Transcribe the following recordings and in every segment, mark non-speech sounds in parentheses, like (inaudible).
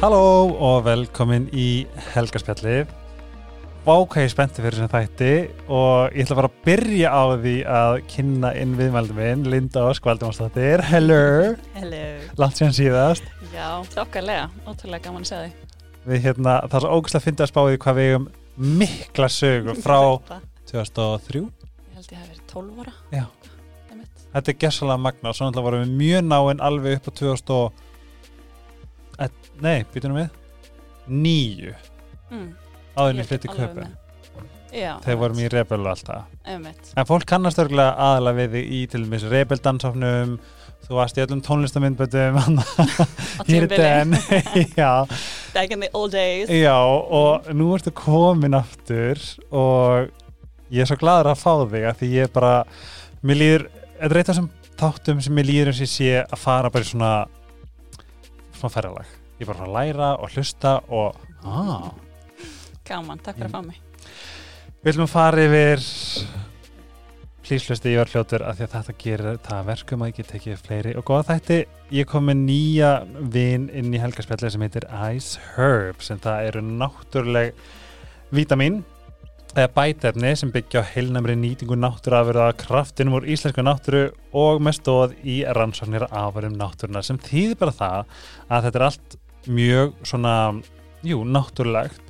Halló og velkomin í Helgarspjalli Vá hvað ég er spenntið fyrir sem þætti og ég ætla bara að byrja á því að kynna inn viðmældum minn Linda Ósk Valdimarsdóttir Hello, Hello. langt síðan síðast Já, þokkarlega, ótrúlega gaman að segja því. Við hérna, það er svo ógæslega að finna að spá því hvað við eigum mikla sögu frá Ég veit það. 2003 Ég held ég hef verið 12 ára. Já. Þetta er gessalega magna og svo náttúrulega vorum við mjög náinn alveg upp á 2000 og eh, Nei, býtum við. Níu. Mm. áðurinn flytti köpun. Þegar vorum í rebelu alltaf Einmitt. En fólk kannast örgulega aðalega við í til dæmis rebeldansofnum þú varst í öllum tónlistamindbötum (laughs) Á hér er den Back in the old days. já, og nú ertu komin aftur og ég er svo gladur að fá þig að því ég bara, mér líður þetta er eitt af þessum þáttum sem mér líður eins og ég sé að fara bara í svona svona ferralag ég er bara að læra og hlusta og ah, Gaman, takk fyrir að fá mig. Við viljum fara yfir Please hlusti ég var fljótur að því að þetta gerir það að verkum að ég get tekið fleiri og góða þætti ég kom með nýja vin inn í helgarspjalli sem heitir Ice Herbs en það eru náttúruleg vítamin eða bætefni sem byggja á heilnæmri nýtingu náttúruafurða kraftinum úr íslensku náttúru og með stóð í rannsóknir afurum náttúruna sem þýðir bara það að þetta er allt mjög svona, jú, náttúrulegt.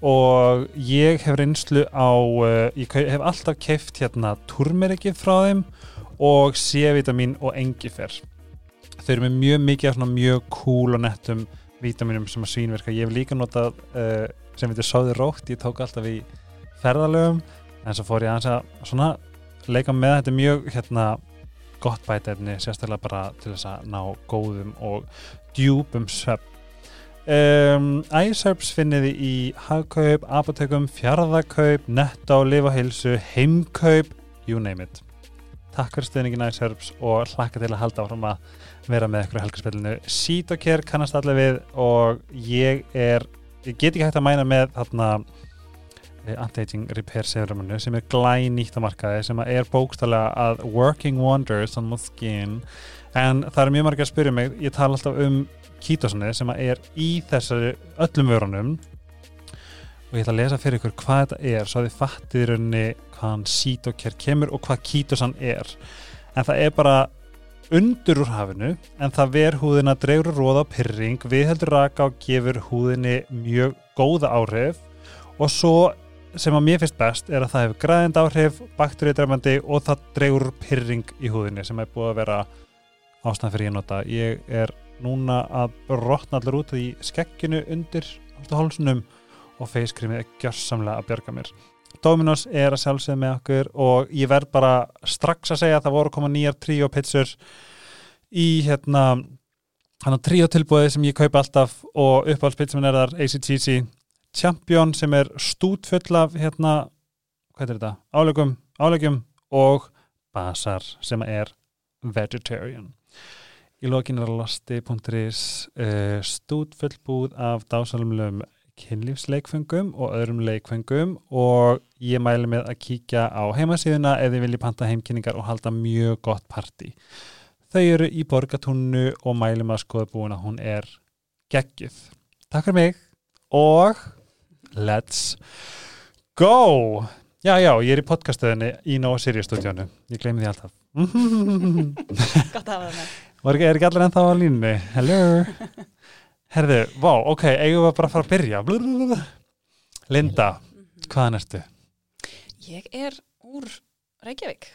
Og ég hef reynslu á uh, ég hef alltaf keift hérna turmerikið frá þeim og C-vitamin og engifer. Þau eru með mjög mikið af svona mjög cool og nettum vítaminum sem að svínverka ég hef líka notað uh, sem heitir sáði rótt, ég tók alltaf í ferðalögum en svo fór ég aðeins að svona leika með. Þetta mjög hérna gott bætefni, sérstaklega bara til þess að ná góðum og djúpum svepp Um, Iceherbs finnið þið í hagkaup, apotekum, fjarðakaup, netto, lifaheilsu, heimkaup, you name it. Takk fyrir stuðningin Iceherbs og hlakka til að halda áfram að vera með ykkur á helgarspillinu. Sítokер kannast allir við og ég er, ég get ekki hægt að mæna með þarna eh, anti-aging repair serumunu sem er glænýtt á markaði sem er bókstallega að working wonders on my skin en það er mjög margir að spyrja mig, ég tala alltaf um kítosani sem er í þessari öllum vörunum. Og ég ætla að lesa fyrir ykkur hvað þetta er svo að þið fattið í rauninni hvaðan sítokær kemur og hvað kítosan er. En það er bara undur úr hafinu en það ver húðina dregur róða á pyrring, viðheldur raka og gefur húðinni mjög góða áhrif. Og svo sem að mér finnst best er að það hefur græðend áhrif, bakteríudræmandi og það dregur úr pyrring í húðinni sem er búið að vera ástæðan fyrir ég nota. Ég er núna að brotna allir út í skegginu undir hálsunum og feyskrimi er gjörsamlega að bjarga mér. Dominos er að sjálfsögða með okkur og ég verð bara strax að segja að það voru koma nýjar tríó pizzur í hérna hann á tríó tilbúið sem ég kaupa alltaf og uppáhaldspizza minn er þar ACTC Champion sem er stútfull af hérna, hvað er þetta? Álegum, álegjum og Basar sem er vegetarian. Í lokin er losti.is uh, stútfullbúð af dásalumlum kynlífsleikfengum og öðrum leikfengum og ég mæli með að kíkja á heimasíðuna ef þið viljið panta heimkynningar og halda mjög gott party. Þau eru í borgatúnu og mæli með að skoða búin að hún er geggjuð. Takk fyrir mig og let's go! Já, já, ég er í podcastöðinni í Nóa Sirius stúdíónu. Ég gleymi því alltaf. Gott að hafa það með. Er ekki allir ennþá á línunni? Hello? Herðu, vá, ok, eigum við bara að fara að byrja. Blablabla. Linda, hvaðan ertu? Ég er úr Reykjavík.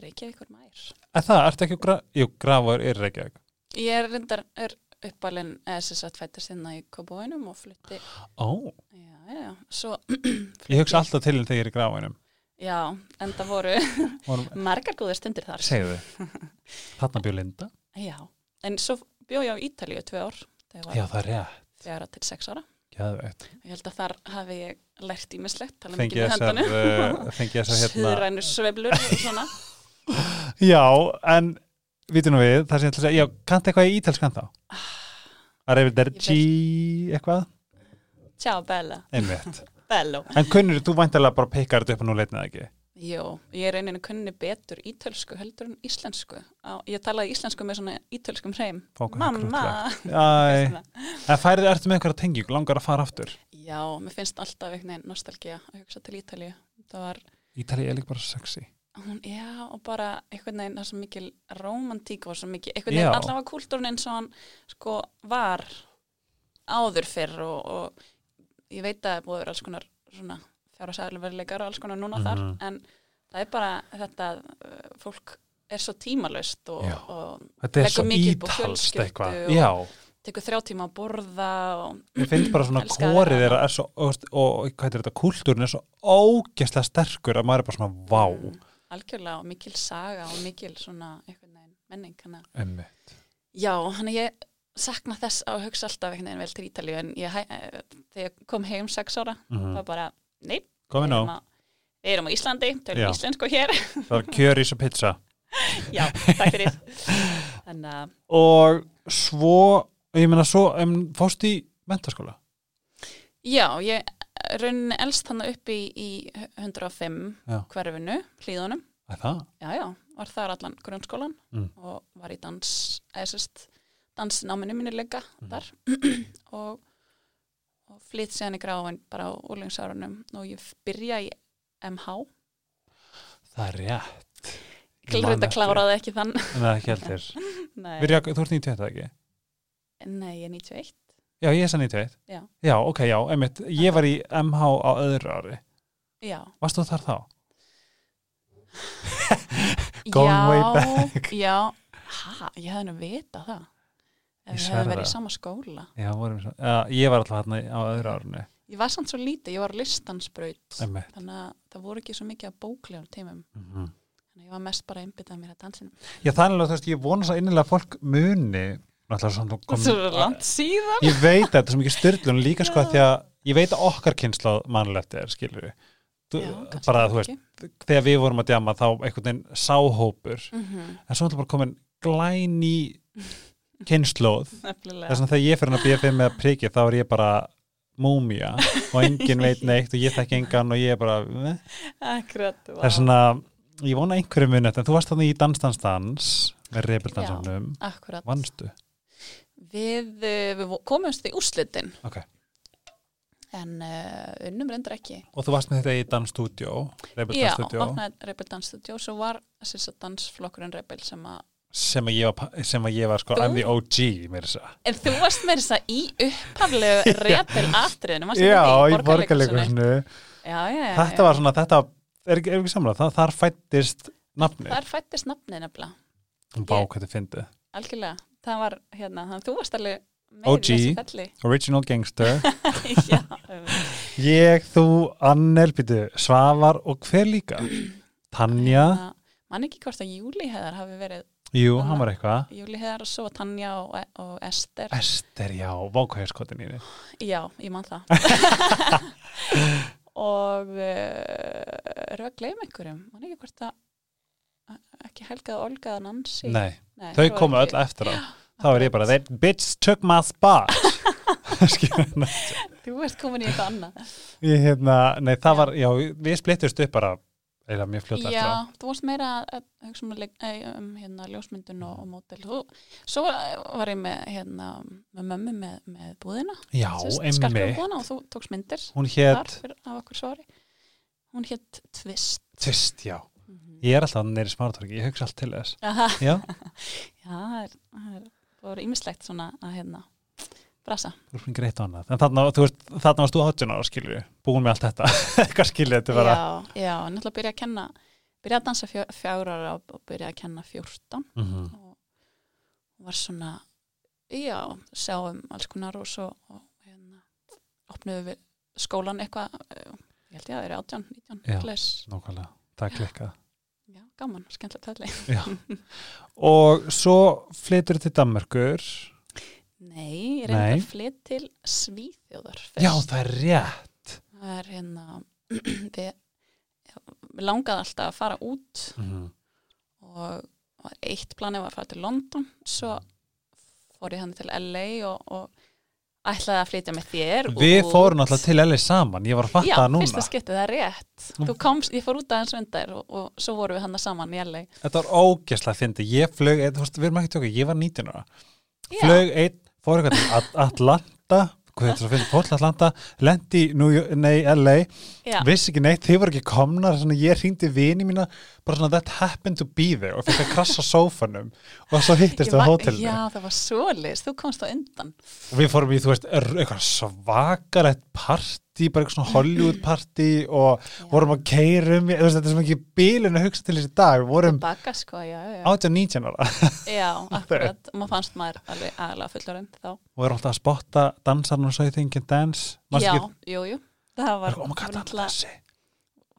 Reykjavíkur mær. Er það, ertu ekki, úr gra jú, grafur er Reykjavík. Ég er reyndar, er uppalinn sagt fættist hérna í Kópavóinum og flutti, Ó, já, já, svo (clears throat) ég hugsa alltaf til þegar ég er í grafunum. Já, en það voru (laughs) margar góðar stundir þar. Segðu (laughs) Þarna bjó Linda. Já, en svo bjó ég á Ítalíu tvö ár, þegar Já, ég það er rétt. fjara til sex ára. Gæðveitt. Ég held að þar hafi ég lært ímislegt, tala Fengi uh, fengi þessar hérna. Suðrænu sveiflur og svona. (laughs) Já, en vitum við, það sem ég ætla að segja, já, kanntu eitthvað í ítalskan þá? Arrivederci, eitthvað? Ciao, bella. Einmitt. Bello. En kunnur þú væntalega bara pekkar þetta upp og nú leitnið ekki? Jó, ég er eininu kunni betur ítölsku heldur en íslensku. Ég talaði íslensku með svona ítölskum hreim. Mamma! En (laughs) færið ertu með einhverja tengjum, langar að fara aftur Já, mér finnst alltaf einhvern veginn nostalgía að hugsa til Ítalíu. Það var, Ítalið er líka bara sexy hún, já, og bara einhvern veginn það er svo mikil romantík og svo mikil, einhvern veginn allavega kúltúrin eins og hann sko var áður fyrr og, og ég veit að það er búið að vera alls konar svona fjara sæðalverleikar og alls konar núna Mhm. þar en það er bara þetta að uh, fólk er svo tímalöst og, og er Leggur mikið ítalst fjölskyldu og- Já, tekur þrjá tíma að borða ég (clears throat) finnst bara svona kórið þeirra er svo, og, og hvað er þetta, kultúrin er svo ógeðslega sterkur að maður er bara svona vá Mm, algjörlega og mikil saga og mikil svona menning. Einmitt. já, hann ég sakna þess að hugsa alltaf einhvern veginn vel til Ítalíu en ég, eh, þegar ég kom heim sex ára Mhm. var bara, nei, Erum, á, við erum á Íslandi tölum íslensku hér. (laughs) Það er kjörís og pizza. (laughs) Já, takk fyrir. (laughs) Þannig og svo, ég meina svo um, fórst í mentaskóla já, ég rauninni elst hann upp í, í 105 Já. hverfinu, hlýðunum já, já, var þar allan grunnskólan Mm. og var í dans eða sérst, dansnáminu minni líka Mhm. þar. (clears throat) Og, og flytt síðan í gráin bara á úrlengsárunum og ég byrja í MH Það er rétt. Man þetta eftir. kláraði ekki þann. Nei, ekki heldur. (laughs) Byrja, Þú ert 91 ekki? nei, ég er 91 Já, ég er sann 91 Já. Já, ok, já, einmitt. Ég var í MH á öðru ári. Já, Varst þú þar þá? (laughs) Going way back. Já, ha, ég hefði nú vita það Ef við hefðum verið í sama skóla. Já, vorum Já, ég var alltaf hérna á öðru árinu. Ég var samt svo lítið, ég var á listansbraut þannig að það voru ekki svo mikið að bóklegar tímum. Mm -hmm. þannig að ég var mest bara að einbytta mér að dansinum Já, þannig að þú veist, ég vona svo innilega að fólk muni kom, Svo langt síðan. Ég veit að þetta er svo mikið styrlun líka sko Já. því að ég veit að okkar kynsla mannlegt er, skilur við Já, bara, þú veist, þegar við vorum að djama þá einhvern veginn sáhópur Mhm, en svo er þetta bara komin glæni kynnslóð þess að þegar ég fyrir að fyrir með að prikið þá er ég bara múmía og enginn veit (laughs) neitt og ég þekki engan og ég er bara eh. Akkurat það er svona, ég vona einhverju munið en þú varst þannig í Dansdansdans með reybildansanum, vannstu? Við, uh, við komumst í úrslitin. Ok, en uh, unnum reyndar ekki. Og þú varst með þetta í dansstúdjó Já, opnaði Studio svo var þessi dansflokkurinn Rebel sem að sem að ég var, að ég var sko? I'm the OG mér þess að En þú varst með þess að í upphaflegu Rebel (laughs) atriðinu Já, í borgarleikusinu Þetta var svona, þetta er er ekki samlega, það, þar fættist nafnið. Þar fættist nafnið nefnilega Bá, ég- hvað þið fyndið. Algjörlega, það var hérna þannig að þú varst alveg OG. Original Gangster. (laughs) Já, ég, þú, Annel, býtu, Svavar og hver líka? (clears throat) Tanja. Hérna, Man ekki hvort að Júli heðar hafi verið Jú, hann var eitthvað. Júli heðar og svo Tanja og, og Ester. Ester, já, vákvæðiskotin í þið. Já, ég man það. (laughs) Og uh, við að gleyma einhverjum. Man ekki hvort að ekki helgað Olga eða Nancy? Nei, Nei, þau komu ekki- öll eftir á. Þá er ég bara, that bitch took my spot. (laughs) Þú ert komin í eitthvað annað. Ég, hérna, nei, það var, já, við splittust upp bara, eða mjög fljótt eftir á. Já, þú varst meira að hugsa um, eh, um hérna, ljósmyndun og, og mótel Svo var ég með, hérna, með mömmu með, með búðina Já, emmi. búðina og þú tókst myndir Hún hétt, af okkur svari Hún hétt Twist tvist, já. Mhm. Ég er alltaf neyri smáratorki, ég hugsa allt til þess. Já, (laughs) Já, það er, það er, það er ímislegt svona að hérna brasa. annað. En þarna, varst þú 18 ára, við, búin með allt þetta. (laughs) Hvað skilur þetta bara? Já, já, náttúrulega byrja að kenna, byrja að dansa fjó, fjárar og, og byrja að kenna 14 Mm -hmm. og var svona, já, sjáum alls konar og svo og, hérna, opnuðu við skólan eitthvað, eh, ég held ég að það er 18, 19, Já. Nákvæmlega, það er klikkað. já, gaman, skemmtilegt. Já. Og svo flytur til Danmörkur. Nei, ég reyndi að flyt til Svíþjóðar fyrst. Já, það er rétt. Það er hérna, (clears throat) við, við langaði alltaf að fara út Mm -hmm. og og eitt planið var að fara til London svo fór ég hann til LA og, og ætlaði að flytja með þér Við út. fórum alltaf til LA saman, ég var að fatta Já, það núna fyrsta skiptið, það er rétt Þú komst, ég fór út aðeins undar og, og svo vorum við hann saman í LA Þetta var ógeslega fyndi, ég flög þú veist, við erum ekki tjóka, ég var 19 ára Já, flög einn, fór eitthvað til At- Atlanta hvað heitir það fyrir, fór til Atlanta lendi í nei, LA já, vissi ekki neitt, þið voru ekki svona, ég hringdi vini mína, bara svona that happened to be there og fikk að krassa á sófanum og svo hittist við á hótelinu Já, það var svoleiðis, þú komst á undan. Og við fórum í, þú veist, eitthvað svakalett partí, bara eitthvað svona Hollywood partí og vorum að keirum, þú veist, þetta er sem ekki bílun að hugsa til þessi dag, við vorum Baka sko, já, já, 18-19 ára. (laughs) Já (laughs) akkurat, og maður fannst maður alveg aðalega fullorinn þá. Og erum alltaf að spotta dansarn og svo í þingin dans Já, jú, jú, það var, oh god, þessi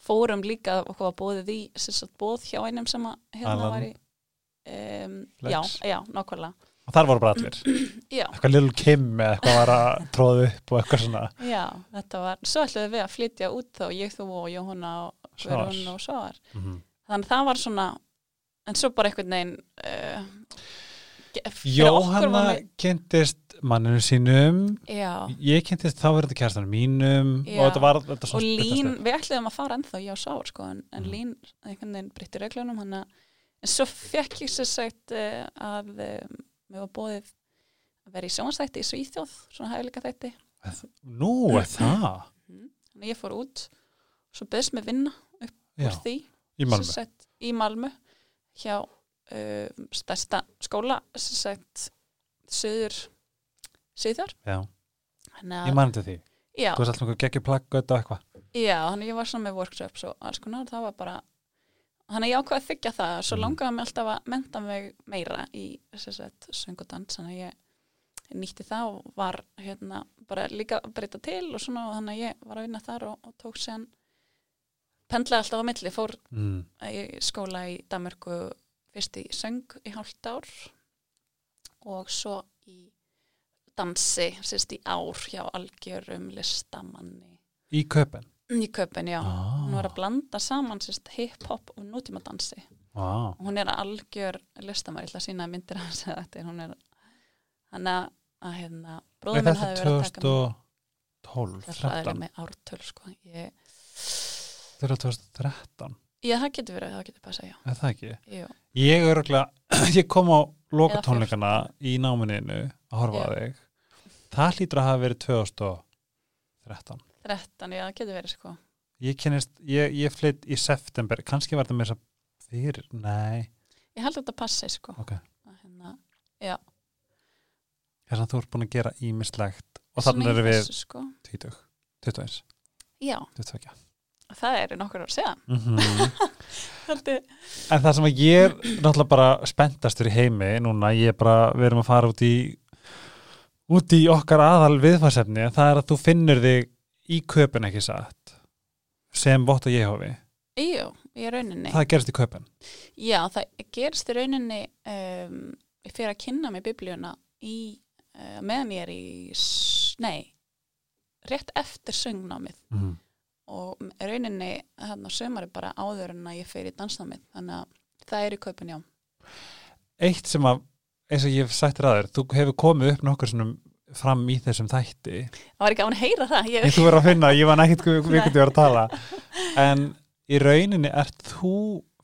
fórum líka okkur var bóðið í sagt, bóð hjá einum sem að hérna var í um, já, já, nákvæmlega og þar voru bara allir, (clears throat) já, eitthvað Lil Kim eða eitthvað var að (laughs) tróða upp og eitthvað svona já, þetta var svo ætluðum við að flytja út þá, ég, þú og Jóhanna og. Verun og Svavar Mhm. þannig það var svona en svo bara einhvern veginn uh, Jóhanna með- kynntist manninu sínum já, ég kynntist þá verið þetta kærstanum mínum Já. og þetta var þetta og Lín, við ætluðum að fara ennþá, og Svavar sko, en, en Mhm. Lín einhvern veginn breytti reglunum hann að en svo fekk ég sér sagt uh, að um, mér var bóðið að vera í sjónastætti í Svíþjóð svona hæfileika þætti nú er það? Þannig ég fór út svo beðst mér vinna Já, úr því. Í Malmö? Sagt, í Malmö hjá uh, stærsta skóla söður þannig ég að, mani til því. Já, þú veist alltaf ekki plagga þetta og eitthvað. Já, þannig ég var svona með workshops og alls konar, það var bara þannig að ég ákvaði að þykja það. Svo Mhm. langaði mig alltaf að menta mig meira í sem sagt, söng og dans þannig að ég nýtti það og var hérna bara líka að breyta til og svona. Og þannig að ég var að vinna þar og, og tók sér pendlaði alltaf á milli, fór mm. í skóla í Danmörku fyrst í söng í hálft ár og svo í dansi sérst í ár hjá algjörum listamanni. Í köpen í köpun, já. Ah. hún var að blanda saman hip-hop og nútíma dansi ah. hún er algjör listamæri, ég ætla að sína myndir hans að þetta hún er hann að, að hérna, Nei, bróður minn þetta hafi er verið að taka 2012 mig það er 13 með ártöl sko. Ég, þetta er 2013, já, það getur verið, það getur passað, já. Er það ekki? Jú. Ég örgulega, (clears throat) ég kom á Eða lokatónleikana í námininu að horfa að þig. Það hlýtur að hafa verið 2013 13, já, það getur verið sko. Ég kynist, ég, ég flytt í september kannski var þetta með þess að fyrir nei, Ég held að þetta passi sko. Ok. Hérna, já, þess að þú ert búin að gera ímislegt og þannig erum við sko. 20, 21, Já, 22 það eru nokkur ár síðan. (laughs) Mm Haldi, En það sem að ég er náttúrulega bara spenntastur í heimi núna, ég er bara, við erum að fara út í út í okkar aðal viðfarsefni, það er að þú finnur þig í köpun ekki satt sem vott að ég hafi? Jú, í rauninni. Það gerist í köpun Já, það gerist í rauninni um, fyrir að kynna mig biblíuna í, uh, meðan ég er í nei, rétt eftir söngnámið. Mm. og rauninni þarna sömari bara áður en að ég fer í dansnámið. Þannig að það er í kaupin, já. Eitt sem að, eins og ég hef sagt þér aður þú hefur komið upp nokkur svona fram í þessum þætti. Það var ekki án að heyra það ég, Ég þú verður að finna, ég var nekkit við hvernig ég var að tala. En í rauninni ert þú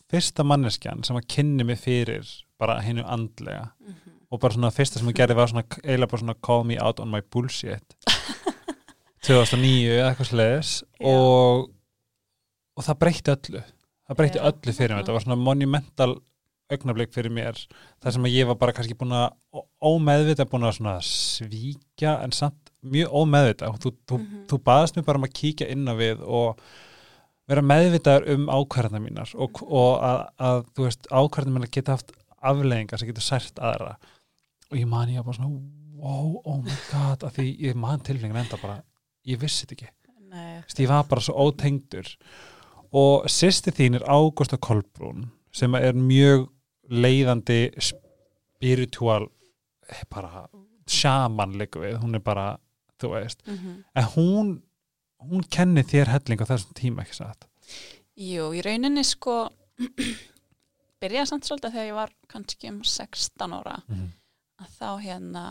fyrsta manneskjan sem að kynni mig fyrir bara hennu andlega. Mhm. og bara svona fyrsta sem ég gerði var svona eiginlega bara svona call me out on my bullshit. (laughs) 2009 eða eitthvað slegis og og það breytti öllu. Það breytti Já. öllu fyrir mér, Mhm. það var svona monumental augnablik fyrir mér þar sem að ég var bara kannski búin að ómeðvita búin að svíkja en samt mjög ómeðvita og þú, þú, Mhm. þú baðast mér bara um að kíkja inn á við og vera meðvitaður um ákvarðana mínar og, og að, að þú veist ákvarðana mínar geta haft afleðingar sem getur sært aðra. Og ég man ég bara svona wow, oh my god, að því ég man tilfengin enda bara, ég vissi þetta ekki. Nei, veist, ég var bara svo ótengdur. Og sýsti þín er Ágústa Kolbrún sem er mjög leiðandi spiritual bara shaman líka við, hún er bara þú veist, mhm. en hún hún kenni þér helling á þessum tíma ekki satt Jú, í rauninni sko (clears throat) byrjaði samt svolítið þegar ég var kannski um 16 ára mm. að þá hérna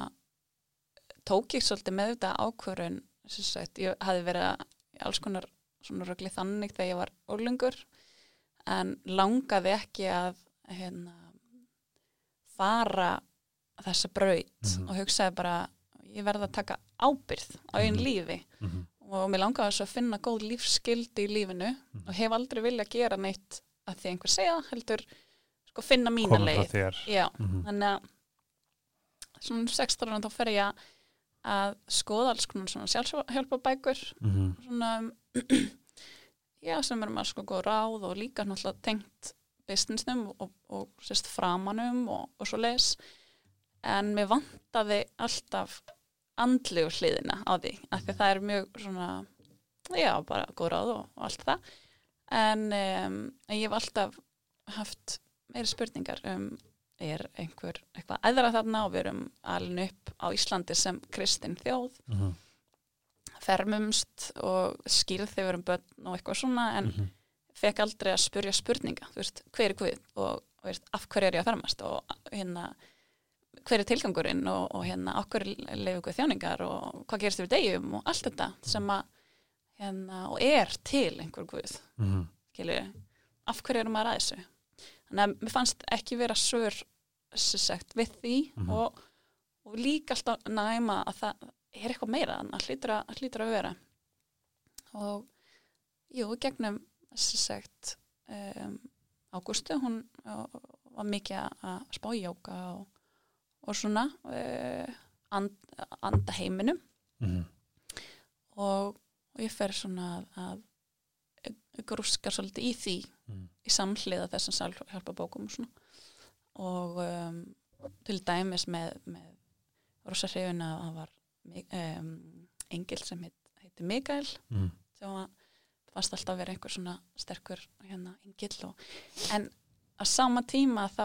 tók ég svolítið með þetta ákvörun sagt, ég hafi verið alls konar svona rögli þannig þegar ég var ólengur en langaði ekki að hérna, fara þessa braut Mhm. og hugsaði bara ég verði að taka ábyrð á einn Mhm. lífi Mhm. og mér langaði þess að finna góð lífskildi í lífinu og hef aldrei vilja gera neitt að því einhver segja heldur sko finna mína leið Já, Mhm. þannig að svona 16 ára þá fer ég að- að skoða alls konar svona sjálfhjálpa bækur Mhm. svona um, (clears throat) já, sem er maður sko góð ráð og líka náttúrulega tengt businessnum og, og sérst framanum og, og svo leis en mér vantaði alltaf andlegu hliðina á því af því að það er mjög svona já, bara góð ráð og, og allt það en um, ég hef alltaf haft meiri spurningar um er einhver eitthvað eðra þarna og við erum alveg upp á Íslandi sem kristin þjóð Mhm. fermumst og skýrð þegar við erum börn og eitthvað svona en Mhm. Fekk aldrei að spurja spurninga. Þú veist, hver er Guð? Og, og veist, af hverju er ég að fermast? Og hérna hver er tilgangurinn? Og, og hérna okkur leifum Guð þjáningar? Og hvað gerist yfir degjum? Og allt þetta sem að hérna, og er til einhver Guð. Mhm. skilju, af hverju erum maður að þessu? Þannig að mér fannst ekki vera sem sagt við því Mhm. og, og líka alltaf næma að það er eitthvað meira en það hlýtur að, að, vera. Og jú, gegnum sem sagt um, Ágústu, hún var mikið að spá jóka og, og svona uh, and, anda heiminum Mhm. og, og ég fer svona að, að grúska svolítið í því Mhm. í samhliða þessum sálhjálpa bókum og svona og um, til dæmis með, með rosa hrifun að það var um, engil sem heit, heiti Mikael Mhm. sem var, fannst alltaf að vera einhver svona sterkur hérna engil og, en á sama tíma þá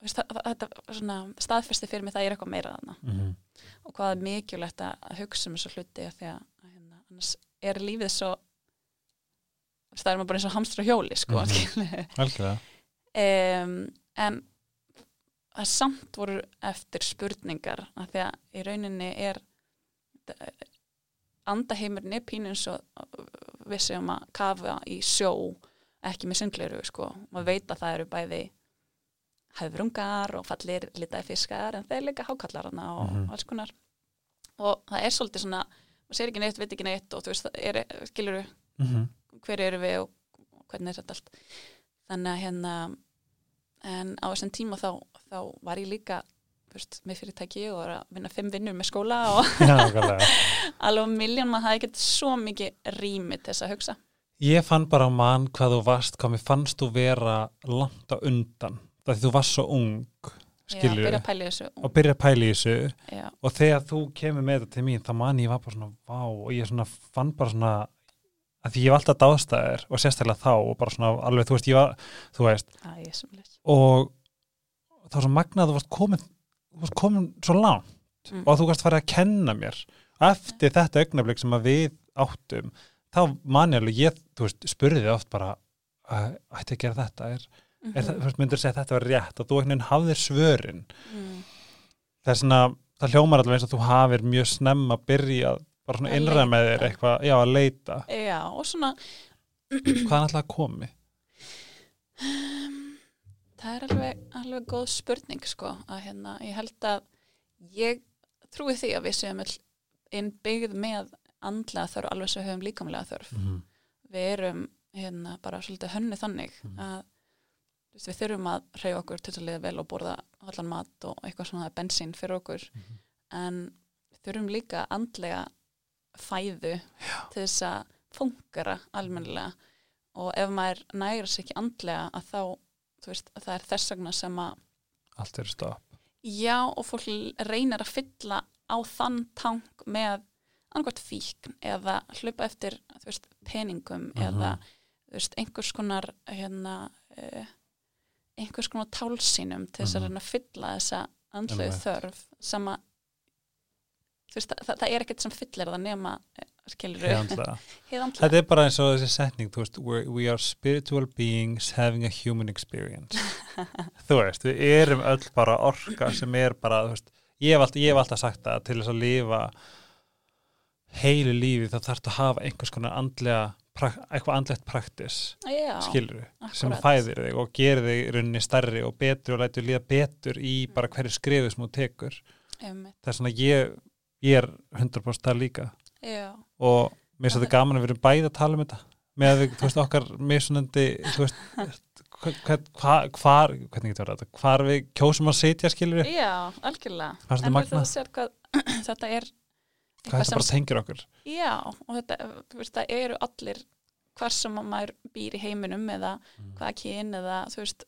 veist, þetta svona staðfesti fyrir mig það er eitthvað meira þarna Mhm. og hvað er mikilvægt að að hugsa um þessu hluti af því að að hérna, annars er lífið svo það er maður bara eins og hamstur á hjóli sko, Mhm. Algjörlega um, en það samt voru eftir spurningar af því að í rauninni er andaheimurinn er pínu eins og við segjum að kafa í sjó ekki með sundleiru sko maður veit að það eru bæði höfrungar og fallir litaði fiskar en þeir líka hákallar hana og Mhm. alls konar og það er svolítið svona maður sér ekki neitt, veit ekki neitt og þú veist, er, skilur Mhm. hver eru við og hvernig er þetta allt þannig að hérna en á þessum tíma þá, þá var ég líka fyrst, með fyrirtæki og var að vinna fimm vinnur með skóla og (laughs) Já, (laughs) alveg miljón maður hafði ekkert svo mikið rými til þess að hugsa. Ég fann bara mann hvað þú varst, hvað mér fannst þú vera langt á undan. Það því þú varst svo ung, Já, skilur, byrja í þessu. Og byrja að pæla í þessu. Já, og þegar þú kemur með þetta til mín, þá man ég var bara svona, vá, og ég svona fann bara svona, að því ég var alltaf dástæðir og sérstaklega þá og bara svona alveg, þú veist, ég var, þú veist, leys og það var svo magnað að þú varst komin, komin svo langt Mm. og þú varst farið að kenna mér. Eftir þetta augnablik sem að við áttum þá man ég alveg, ég, þú veist, spurði þig oft bara "Æ, ætti að gera þetta? Er, er það, þú veist, myndur segja að þetta var rétt? Og þú einhvern veginn hafðir svörin. Mm. það er svona, það hljómar alveg eins og þú hafir mjög snemma byrjað bara svona Að innræð með þér eitthvað, já, að leita. Já, og svona hvað er alltaf að komi? Það er alveg, alveg góð spurning sko, að hérna, ég held að ég trúi því að við séum öll innbyggð með andlega þörf alveg sem við höfum líkamlega þörf Mm. við erum hérna bara svolítið hönnu þannig Mhm. að þú veist, við þurfum að reyfa okkur til að liða vel og borða allan mat og eitthvað svona bensín fyrir okkur Mhm. en við þurfum líka andlega fæðu Já. til þess að fungara almennilega og ef maður nægur sér ekki andlega að þá veist, að það er þess vegna sem að allt er stopp já og fólk reynir að fylla á þann tank með annarkvært fíkn eða hlupa eftir veist, peningum Mhm. eða þú veist, einhvers konar hérna uh, einhvers konar tálsínum til þess að Mhm. reyna að fylla þessa Einmitt. þörf sem að veist, það, það er ekkert sem fyllir það nema (laughs) heiðandlega. Þetta er bara eins og þessi setning, þú veist, we are spiritual beings having a human experience. (laughs) þú veist, við erum öll bara orka sem er bara, þú veist, ég hef alltaf, alltaf sagt að til þess að lifa heilu lífi þá þarf að hafa einhvers konar andlega eitthvað andlegt praktis já, skilur sem akkurat. fæðir þig og gerir þig í rauninni stærri og betri og lætur líða betur í bara hverju skrifu sem þú tekur. Það er svona ég, ég er 100% það líka. Já, og mér finnst þetta gaman að við erum bæði að tala um þetta. Með að við, þú veist, okkar misunandi, þú veist hva, hva, hvar, hvernig getur þetta? Hvar við kjósum að sitja, skilur við já, algjörlega. En magnað? þú sér hvað (clears throat) þetta er hvað þetta bara tengir okkur? Já, og þetta, þú veist, það eru allir hvar sem að maður býr í heiminum eða Mm. hvaða kyn eða þú veist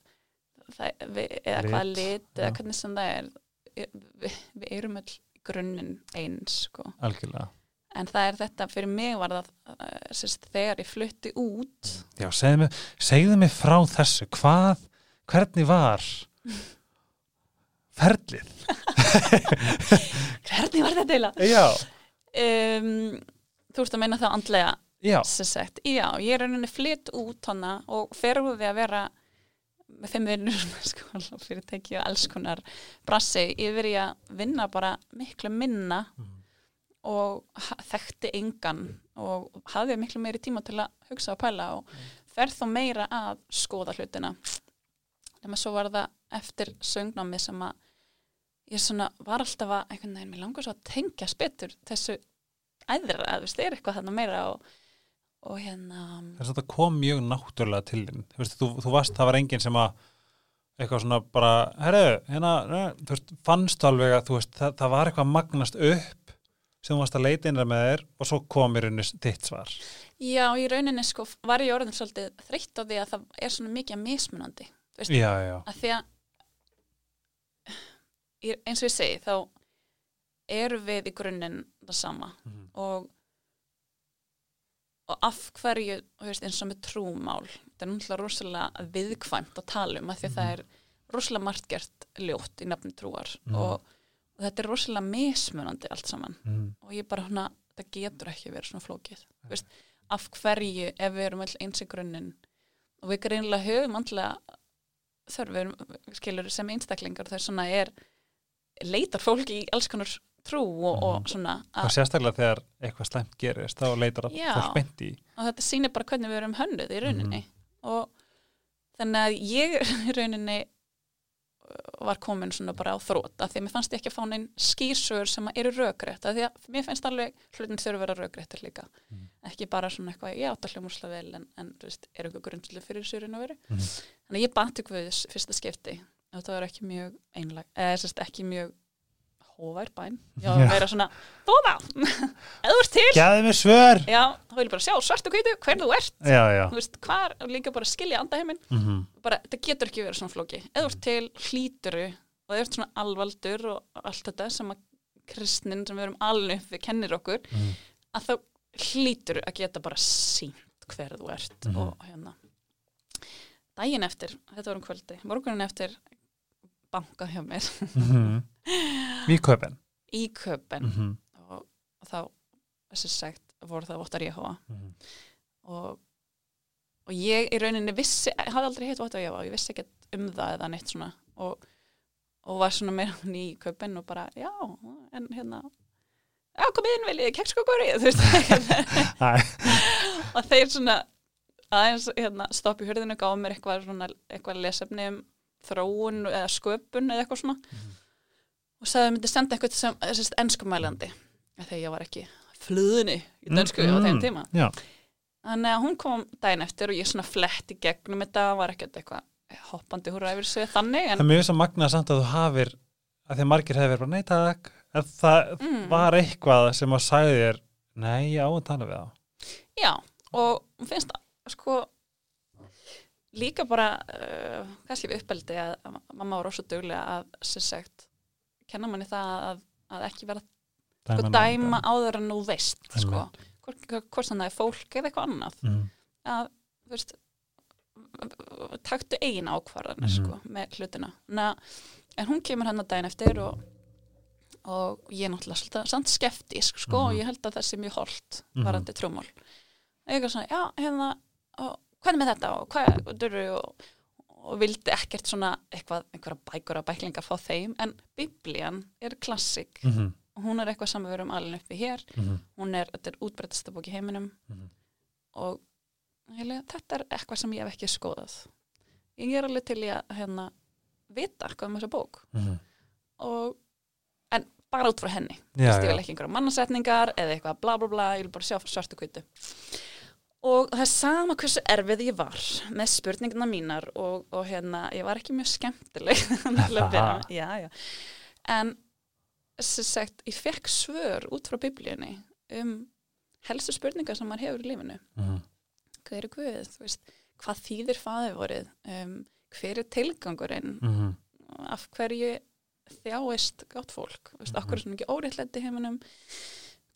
það, við, eða hvaða lit eða hvernig sem það er. Við, við erum öll í grunninn eins sko. algjörlega. En það er þetta, fyrir mig var það uh, sérst, þegar ég flutti út. Já, segðu mig, segðu mig frá þessu. Hvað, hvernig var (laughs) ferlið? Hvernig var þetta eiginlega? Um, þú ert að meina það andlega já, já, ég er rauninni flytt út hana og fer úr því að vera með fimm vinnur (laughs) sko, fyrirtæki og alls konar brassi yfir í að vinna bara miklu minna Mhm. og ha- þekkti engan og hafði miklu meiri tíma til að hugsa og pæla og fer þá meira að skoða hlutina nema svo var það eftir söngnámi sem að ég svona var alltaf að einhvern veginn, mér langar svo að tengja betur þessu æðra, að þú veist, er eitthvað þarna meira og, og hérna þess að þetta kom mjög náttúrulega til þín. Þú þú, þú varst, það var enginn sem að eitthvað svona bara, herru, hérna ne, þú veist, fannstu alveg að þú veist, það, það var eitthvað magnast upp sem þú varst að leita innra með þér og svo kom í rauninni þitt svar. Já, í rauninni sko var ég orðin svolítið þreytt á því að það er svona mikið mismunandi Veist- já, já, að því að eins og ég segi þá eru við í grunninn það sama. Mhm. og og af hverju, veist, eins og með trúmál þetta er náttúrulega rosalega viðkvæmt að tala um að því að það er rosalega margt gert ljótt í nafni trúar Mhm. og, og þetta er rosalega mismunandi allt saman mm. og ég bara hana, það getur ekki verið svona flókið veist, af hverju ef við erum öll eins í grunninn og við greinlega höfum andlega þörfur skilur sem einstaklingar þau svona er leitar fólk í alls konar trú og, og svona og sérstaklega þegar eitthvað slæmt gerist þá leitar að Já. fólk beint í og þetta sýnir bara hvernig við erum hönnuð í rauninni og þannig að ég (laughs) í rauninni uh, var komin svona bara á þrótt af því að mér fannst ég ekki að fá neinn skýrsögur sem eru af því að mér finnst alveg hlutin þurfa að vera rökréttir líka Mhm. ekki bara svona eitthvað, ég átt að hljómusla vel en, en veist, er eitthvað grundslu fyrir sérinn að vera Mhm. þannig að ég bati Guðs fyrsta skipti og það var ekki mjög einlag eða ekki mjög hóvær bæn já, Já. meira svona, þóða (laughs) eða þú ert til, Gæði mig svör. Já, þá vil ég bara sjá svart og hvítu hver þú ert. Já, já. Þú veist, hvar, líka bara skilja andaheimin mm bara, þetta getur ekki verið svona flóki eða þú ert til hlíturu og þú ert svona alvaldur og allt þetta sem að kristnin sem við erum alveg við kennir okkur, Mhm. að þá hlíturu að geta bara sínt hver þú ert Mhm. og hérna. Daginn eftir, þetta var um kvöldi morgunin eftir bankað hjá mér. -hmm. Í köpen í köpen mm -hmm. og, og þá þessi sagt voru það vottar ég hóa og, og ég í rauninni vissi, hafði aldrei heitt vottar ég hóa ég vissi ekki um það eða neitt svona. Og, og var svona meira í köpen og bara, já, en hérna já, komið inn viljið, kekskokuri (laughs) þú veist. Og þeir svona aðeins hérna, stoppi hurðinu gáða mér eitthvað, svona, eitthvað lesefni um þróun eða sköpun eða eitthvað svona. Og sagði að myndi senda eitthvað sem þessist ennskumælandi þegar ég var ekki fluðinni í dönsku á þeim tíma. Já, þannig að hún kom daginn eftir og ég svona flett í gegnum þetta var ekkert eitthvað hoppandi húra yfir sig þannig það en er mjög svo magnað samt að þú hafir að því að margir hefur verið bara nei takk. Ef það Mm. var eitthvað sem að sagði þér nei, ég á að tala við það já, og finnst það sko líka bara uh, kannski við uppeldi að, að mamma var rosa duglega að sem sagt, kenna manni það að, að ekki vera sko, dæma áður en þú veist sko, hvort, þannig er fólk eða eitthvað annað mm. að þú veist taktu eigin ákvarðanir Mhm. sko, með hlutina Na, en hún kemur hann að daginn eftir og, og ég er náttúrulega svolítið, samt skeftisk sko, Mhm. og ég held að það sé mjög holt Mhm. varandi trúmál eitthvað svona, já, hérna og, hvernig með þetta? Og hvað, og, durru, og, og vildi ekkert svona eitthvað, einhverja bækur að bæklinga fá þeim? En biblían er klassik. Mhm, og hún er eitthvað sem við erum alveg uppi hér. Mhm, hún er, þetta er útbreytasta bók í heiminum. Mhm. og heila, þetta er eitthvað sem ég hef ekki skoðað. Ég er alveg til í að hérna, vita hvað um þessa bók. Mhm. og, en bara út frá henni. Ég vil ekki einhverja mannasetningar eða eitthvað bla bla bla, ég vil bara sjá svartu kvitu og það er sama hversu erfið ég var með spurninguna mínar og, og hérna, ég var ekki mjög skemmtileg (laughs) já, já. en sagt, ég fekk svör út frá biblíunni um helstu spurningar sem maður hefur í lífinu. Mhm, hvað eru Guð, þú veist, hvað þýðir faðið vorið, um, hver er tilgangurinn, mhm, af hverju þjáist gátt fólk, veist, Mhm. okkur er svona ekki í heiminum,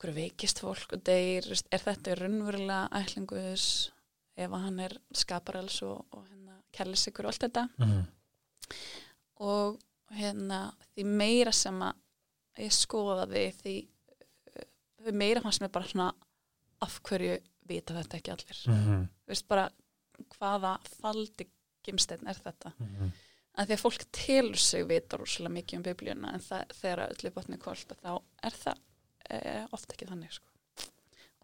hverju veikist fólk og deyr, er þetta raunverulega ætlinguðus ef að hann er skaparals og, og hérna kærlisikur og allt þetta? Mhm, og hérna því meira sem að ég skoðaði því, uh, því meira fannst mér bara svona af hverju vita þetta ekki allir? Mhm, þú veist bara hvaða faldi gimsteinn er þetta? Mhm. að því að fólk telur sig vita rúslega mikið um biblíuna en það, þegar öllu botni kvöld þá er það e, oft ekki þannig sko.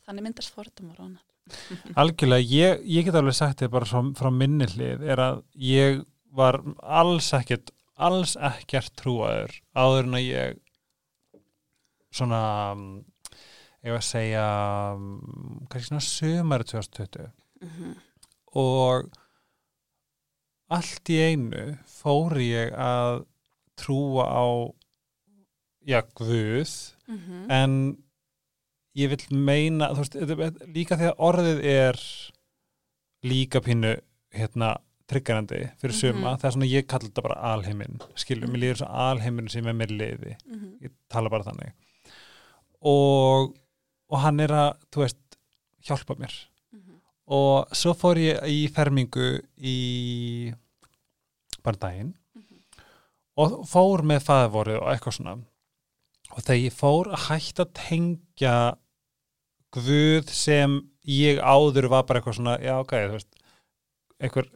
þannig myndast fordumar og annað (laughs) Algjörlega, ég, ég get alveg sagt þér bara frá, frá minni hlið er að ég var alls ekkert alls ekkert trúaður áður en að ég svona mm, ég var að segja mm, kannski svona sömari 2020 mm -hmm. og allt í einu fór ég að trúa á já, Guð. Mm en ég vil meina veist, líka þegar orðið er líka pínu hérna tryggarandi fyrir suma, Mhm. það er svona ég kalla þetta bara alheiminn, skilum, mér líður svo alheiminn sem er mér liði, -hmm. ég tala bara þannig. Og og hann er að, þú veist hjálpa mér. Mhm. og svo fór ég í fermingu í bara daginn. Mhm. og fór með fæðvorið og eitthvað svona og þegar ég fór að hætta að tengja Guð sem ég áður var bara eitthvað svona, já ok, þú veist einhver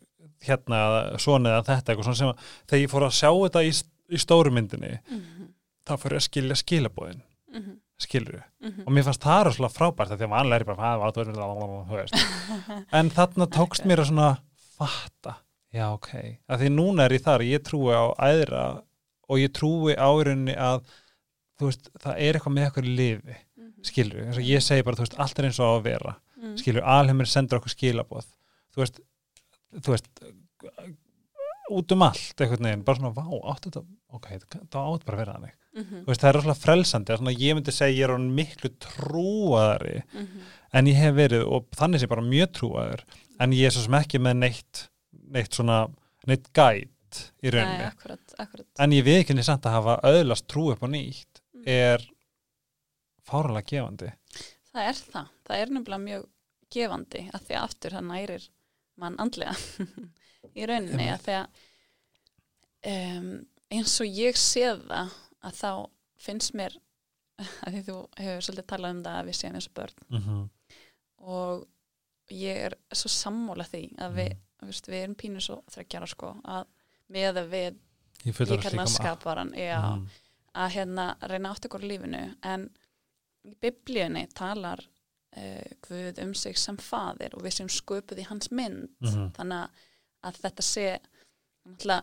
hérna svona eða þetta eitthvað svona sem að þegar ég fór að sjá þetta í, í stóru myndinni Mhm. þá ég að skilja skilabóðin Mhm. skilur Mhm. og mér fannst það rosalega frábært af því að vanlega er ég bara hvað, hvað, þú veist (laughs) en þarna tókst mér að svona fatta, já ok af því núna er ég þar, ég trúi á æðra og ég trúi á rauninni að þú veist, það er eitthvað með eitthvað lifi, Mhm. skilur eins og ég segi bara, þú veist, allt er eins og á að vera Mhm. skilur, alheimur sendur okkur skilaboð þú veist, þú veist út um allt einhvern veginn, bara svona, vá, áttu þetta ok, það áttu bara að vera þannig Mhm. þú veist, það er rosalega frelsandi, svona, ég myndi segja ég er miklu trúaðari Mhm. en ég hef verið og þannig sé bara mjög trúaður en ég er svo sem ekki með neitt neitt svona, neitt gæt í rauninni, akkurat, akkurat en ég við ekki samt að hafa öðlast trú upp á nýtt. Er fáralega gefandi Það er það, það er nefnilega mjög gefandi að því aftur það nærir mann andlega (laughs) í rauninni að því að um, eins og ég sé það að þá finnst mér (laughs) að því þú hefur svolítið talað um það að við séum eins og börn mm -hmm. og ég er svo sammála því að við, mm. veist, við erum pínu svo þreggjara sko að með að við, ég ég kalla skaparan já, mm. Að hérna reyna átt ykkur lífinu en í biblíunni talar uh, Guð um sig sem faðir og við sem sköpuð í hans mynd Mhm. þannig að, þetta sé náttúrulega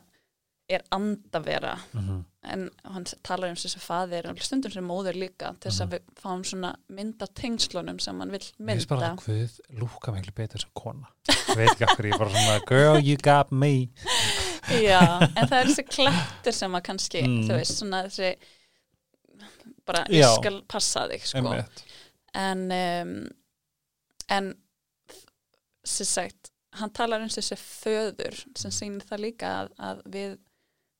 er andavera Mhm. en hann talar um sig sem faðir og stundum sem móður líka til þess Mhm. að við fáum svona mynd af tengslunum sem hann vil Mér finnst bara mynda að Guð lúka miklu betur sem kona ég veit ekki af hverju, ég er bara svona girl you got me Já, en það er þessi klættir sem að kannski, Mm. þú veist, svona þessi bara, Já. ég skal passa þig, sko Einmitt. en um, en sem sagt, hann talar um þessi föður sem Mm. sýnir það líka að, að við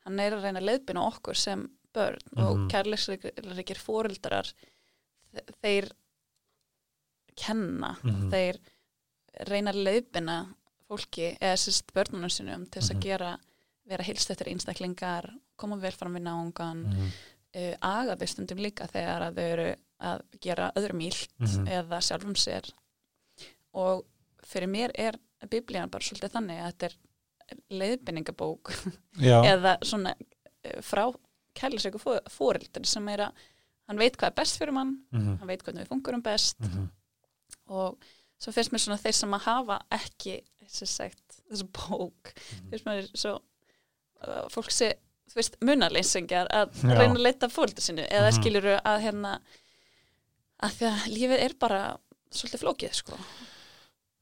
hann er að reyna að leiðbina okkur sem börn og Mhm. kærleikir fóreldrar þe- þeir kenna, Mhm. þeir reyna að leiðbina fólki eða sérst börnunum sinum til þess að Mhm. gera vera hilst eftir einstaklingar koma vel fram við náungan Mhm. uh, aga þau stundum líka þegar að þau eru að gera öðrum ílt Mhm. eða sjálfum sér og fyrir mér er biblían bara svolítið þannig að þetta er leiðbenningabók (laughs) já, eða svona eh, frá kærlisöku fóreldur sem er að hann veit hvað er best fyrir mann mhm, hann veit hvernig við fungurum best mhm, og svo finnst mér svona þeir sem að hafa ekki þessi sagt, þessi bók Mhm. finnst mér svo fólk sé, þú veist, munarleysingjar að Já. reyna að leita fólkið sinni eða Mhm. skiluru að hérna að því að lífið er bara svolítið flókið sko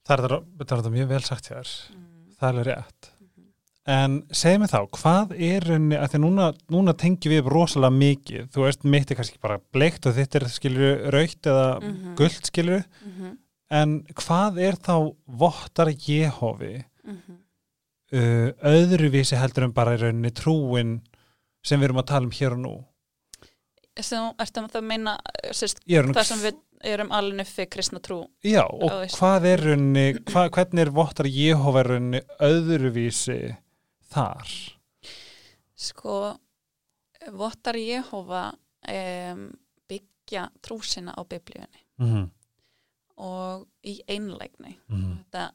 það er þetta- mjög vel sagt hér mm. það er rétt Mhm. en segð mér þá, hvað er henni, að því núna, núna tengjum við rosalega mikið, þú veist, mitt er kannski bara bleikt og þitt er skilur raukt eða Mhm. gullt skilur Mhm. en hvað er þá vottar Jehovi Mhm. Uh, öðruvísi heldur en bara í rauninni trúin sem við erum að tala um hér og nú sem ertu að meina sérst, er nú, það sem við erum alveg fyrir kristna trú já, og Íslandi. hvað er rauninni, hva, hvernig er vottar Jehova rauninni öðruvísi þar? sko vottar Jehova um, byggja trú sína á biblíunni Mm og í einlægni -hmm. þetta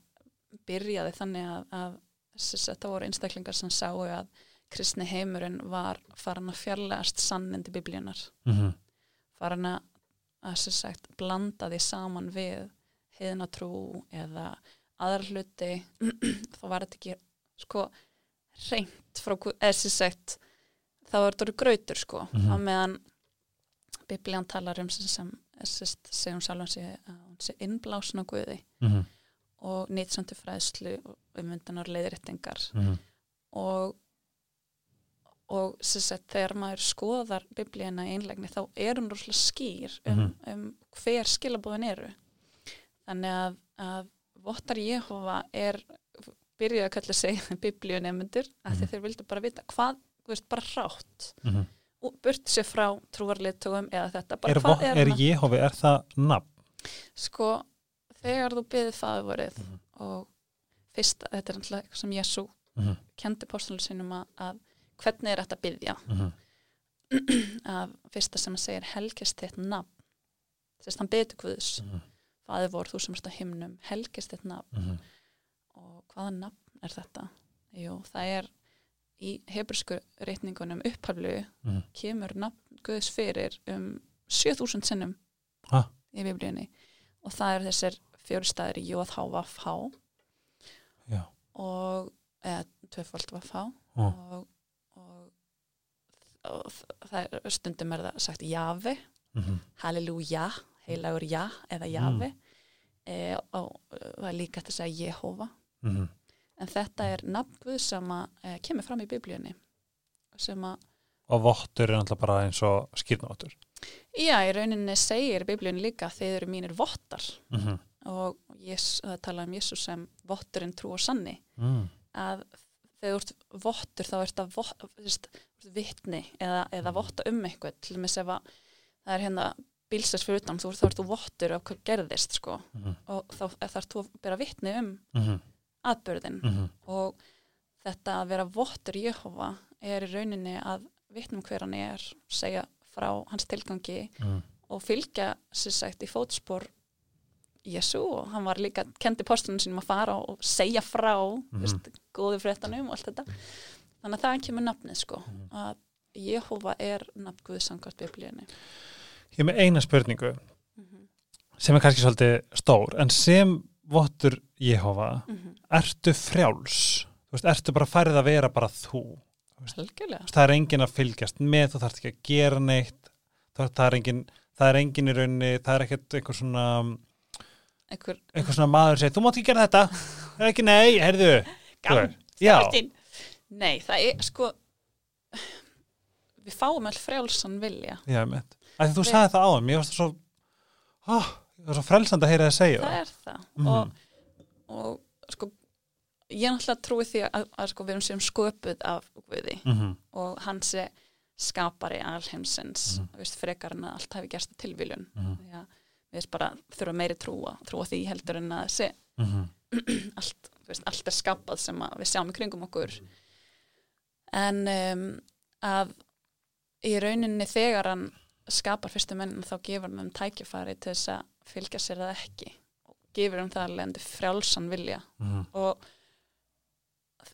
byrjaði þannig að, að þess, þetta voru einstaklingar sem sáu að kristni heimurinn var farin að fjarlægast sannindi biblíunar Mm farin að, að sem sagt, blanda því saman við heiðina trú eða aðra hluti (clears throat) þá var þetta ekki sko reynt frá sem sagt þá var þetta grautur sko Mhm. á meðan biblían talar um sem, sem sjálfum sig að hún sé innblásin á Guði -hmm. og nýtsöndu fræðslu og umvöndunar leiðréttingar Mm og og sem sagt þegar maður skoðar biblíuna í einlegni þá er hún rosalega skýr um, Mhm. um hver skilabóðin eru þannig að, að vottar Jehova er byrjuð að kalla sig (laughs) biblíunemundur af því Mhm. þeir vildu bara vita hvað, veist, bara rátt -hmm. og burt sér frá trúarliðtugum eða þetta, bara Er, er, er hana? Jehovi, er það nafn? sko, þegar þú byggðið það vorið Mhm. og fyrst, þetta er alltaf eitthvað sem Jésu Mm -hmm. kendi postulun sinum að, að hvernig er þetta að byggja Mm (clears throat) að fyrsta sem að segir helgist þitt nafn þess að hann betur Guðs -hmm. faði vor þú sem erst á himnum helgist þitt nafn Mhm. og hvaða nafn er þetta? Jú, það er í hebrísku reitningunum upphaflu Mhm. kemur nafn Guðs fyrir um 7000 sinnum Ha? í biblíunni og það er þessir fjórstæðir Jóð H. Vaf H Já. og eða tvöfald H Ó. og, og, og það er stundum er það sagt Javi Mhm. Halleluja, heilagur ja eða Javi e, og það er líka hægt að segja Jehova Mhm. en þetta er nafn Guð sem að e, kemur fram í biblíunni sem að, Og vottur er náttúrulega bara eins og skýrnvottur. já, í rauninni segir biblíunni líka þeir eru mínir vottar Mm -hmm. Og yes, það tala um Jésús sem votturinn trú og sanni. Mm. að þegar þú ert vottur þá ert að vot, veist, vitni eða, eða votta um eitthvað. Til þess ef að það er hérna bílsess fyrir utan þú, þá ert þú vottur af hvað gerðist sko. Mm og þá þarf þú að bera vitni um -hmm. atbyrðin Mm og þetta að vera vottur Jehova er í rauninni að vitnum hver hann er, segja frá hans tilgangi -hmm. og fylgja sér sagt í fótspor Jésu og hann var líka kendi postunum sínum að fara og segja frá mm Mhm. veist, góðu fréttanum og allt þetta þannig að það kemur nafnið sko Mhm. að Jehova er nafn Guðsangart biblíunni Ég er með eina spurningu mm -hmm. sem er kannski svolítið stór en sem vottur Jehova mm ertu frjáls? Veist, ertu bara færið að vera bara þú? Það er engin að fylgjast með, þú þarft ekki að gera neitt það, er, engin, það er engin í rauninni, það er ekkert einhver svona, einhver einhver svona maður segir, þú mátt ekki gera þetta. (laughs) Það er ekki nei, heyrðu. Gamm Já, Nei, það er sko við fáum all frjálsan vilja. Já, mitt Æ, Þú Við- sagði það áðan, mér varst það svo oh, það var svo frelsand að heyra það segja það. Er það. Mhm. og, og sko ég náttúrulega trúi því að, að sko, við erum sem sköpuð af Guði. Mm -hmm. og hans er skapari alheimsins, mm. veist, frekar en að allt hafi gerst að tilviljun. Mhm. Við veist bara þurfa meiri trúa trúa því heldur en að sé Mhm. (clears throat) allt, þú veist, allt er skapað sem við sjáum í kringum okkur en um, að í rauninni þegar hann skapar fyrstu mennin þá gefur hann um tækifæri til þess að fylgja sér það ekki og gefur um það alveg frjálsan vilja Mhm. og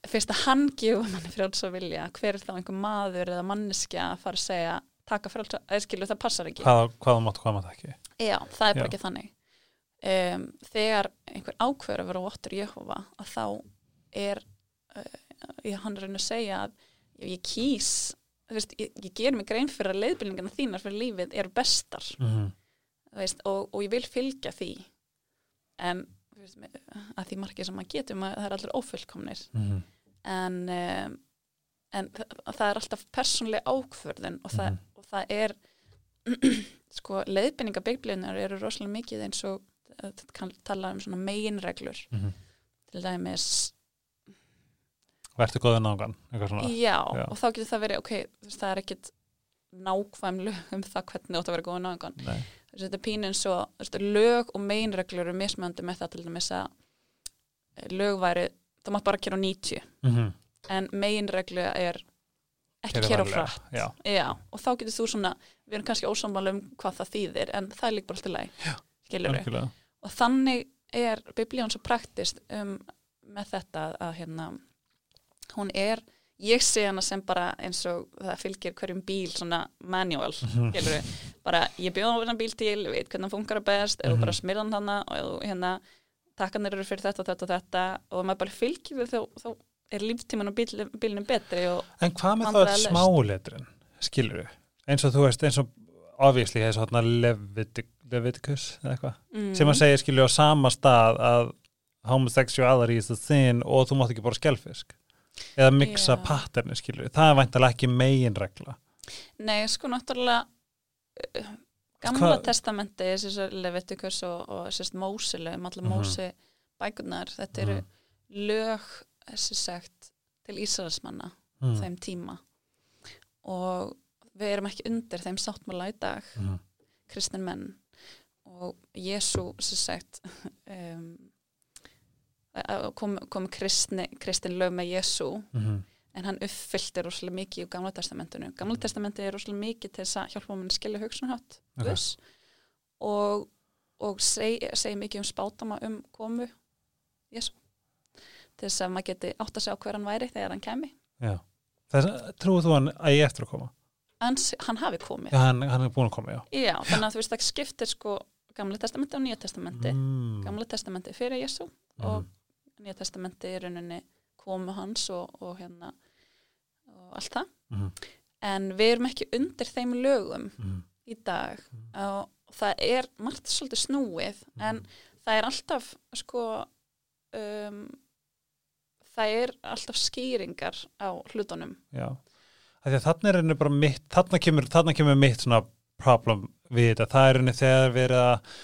fyrst að hann gefur manni frjálsa vilja hver er þá einhver maður eða manneskja að fara að segja taka frjálsa, eða skilur það passar ekki. Hvað, hvað mátt, hvað mátt ekki. Já, það er bara Já. ekki þannig. Um, þegar einhver ákveður að vera vottur Jehova að þá er uh, hann er reyna að segja að ég kýs veist, ég, ég ger mig grein fyrir að leiðbylningarna þínar fyrir lífið eru bestar. Mm þú veist, og, og ég vil fylgja því. En veist, að því margir sem maður getur maður, það er allir ófullkomnir. -hmm. en, um, en það, er alltaf persónlega ákvörðun og það, Mhm. og það er (clears throat) sko, leiðbynninga byggliðunar eru rosalega mikið eins og uh, þetta kann tala um svona meginreglur Mhm. til dæmis verður góða nágan já, Já. og þá getur það verið ok, það er ekkit nákvæmlu um það hvernig átt að vera góða náðan Nei. þetta er þú veist, lög og meginreglur eru mismöndi með það til dæmis að eh, lög væri, það mátt bara kera á 90 Mhm. En meginreglu er ekki kera á frætt og þá getur þú svona við erum kannski ósammála um hvað það þýðir en það er líka bara alltaf læg skilur og þannig er biblíón svo praktist um, með þetta að hérna hún er, ég sé hana sem bara eins og það fylgir hverjum bíl svona manual, Mhm. skilur bara ég bjóða þennan bíl til, veit hvernig hann funkar best, þú Mhm. bara smyrðan hana og hérna takkanir eru fyrir þetta, þetta og þetta og maður bara fylgir við þá er líftíman á bíl, bílnum betri En hvað með það smáletrin, skilur við? Eins og þú veist, eins og og hérna Levitic, Leviticus eða eitthvað, mm, sem að segja skilur á sama stað að homosexuality is the sin og þú mátt ekki bara skjálfisk eða mixa Já. patterni skilur við, það er væntalega ekki megin regla. Nei, sko náttúrulega uh, gamla Hvað- testamenti þessi Leviticus og, og Mósile um allar Mhm. Mósi bækurnar þetta eru Mhm. lög þessi sagt til Ísraelsmanna Mm. þeim tíma og við erum ekki undir þeim sáttmála í dag Mm. kristin menn og Jésu sem sagt um, kom, kom kristni, kristin lög með Jésu Mm. en hann uppfyllti rosalega mikið í Gamla testamentinu. Gamla testamenti er rosalega mikið til að hjálpa mann að skilja hugsunhátt Ok. Guðs og, og seg, segi mikið um spátama um komu Jésu til þess að maður geti átt að segja hver hann væri þegar hann kemi. Trúið þú hann að ég eftir að koma? Hann, hann hafi komið. Já, hann, hann er búin að koma, já. Já, þannig að þú veist það skiptir sko Gamla testamenti og Nýja testamenti. Mm. Gamla testamenti fyrir Jésu Mm. og Nýja testamenti er rauninni komu hans og, og hérna og allt það. Mm. En við erum ekki undir þeim lögum Mm. í dag og það er margt svolítið snúið en það er alltaf sko um, það er alltaf skýringar á hlutunum. Að þarna er bara mitt, þarna kemur, þarna kemur mitt svona problem við þetta, það er henni þegar verið að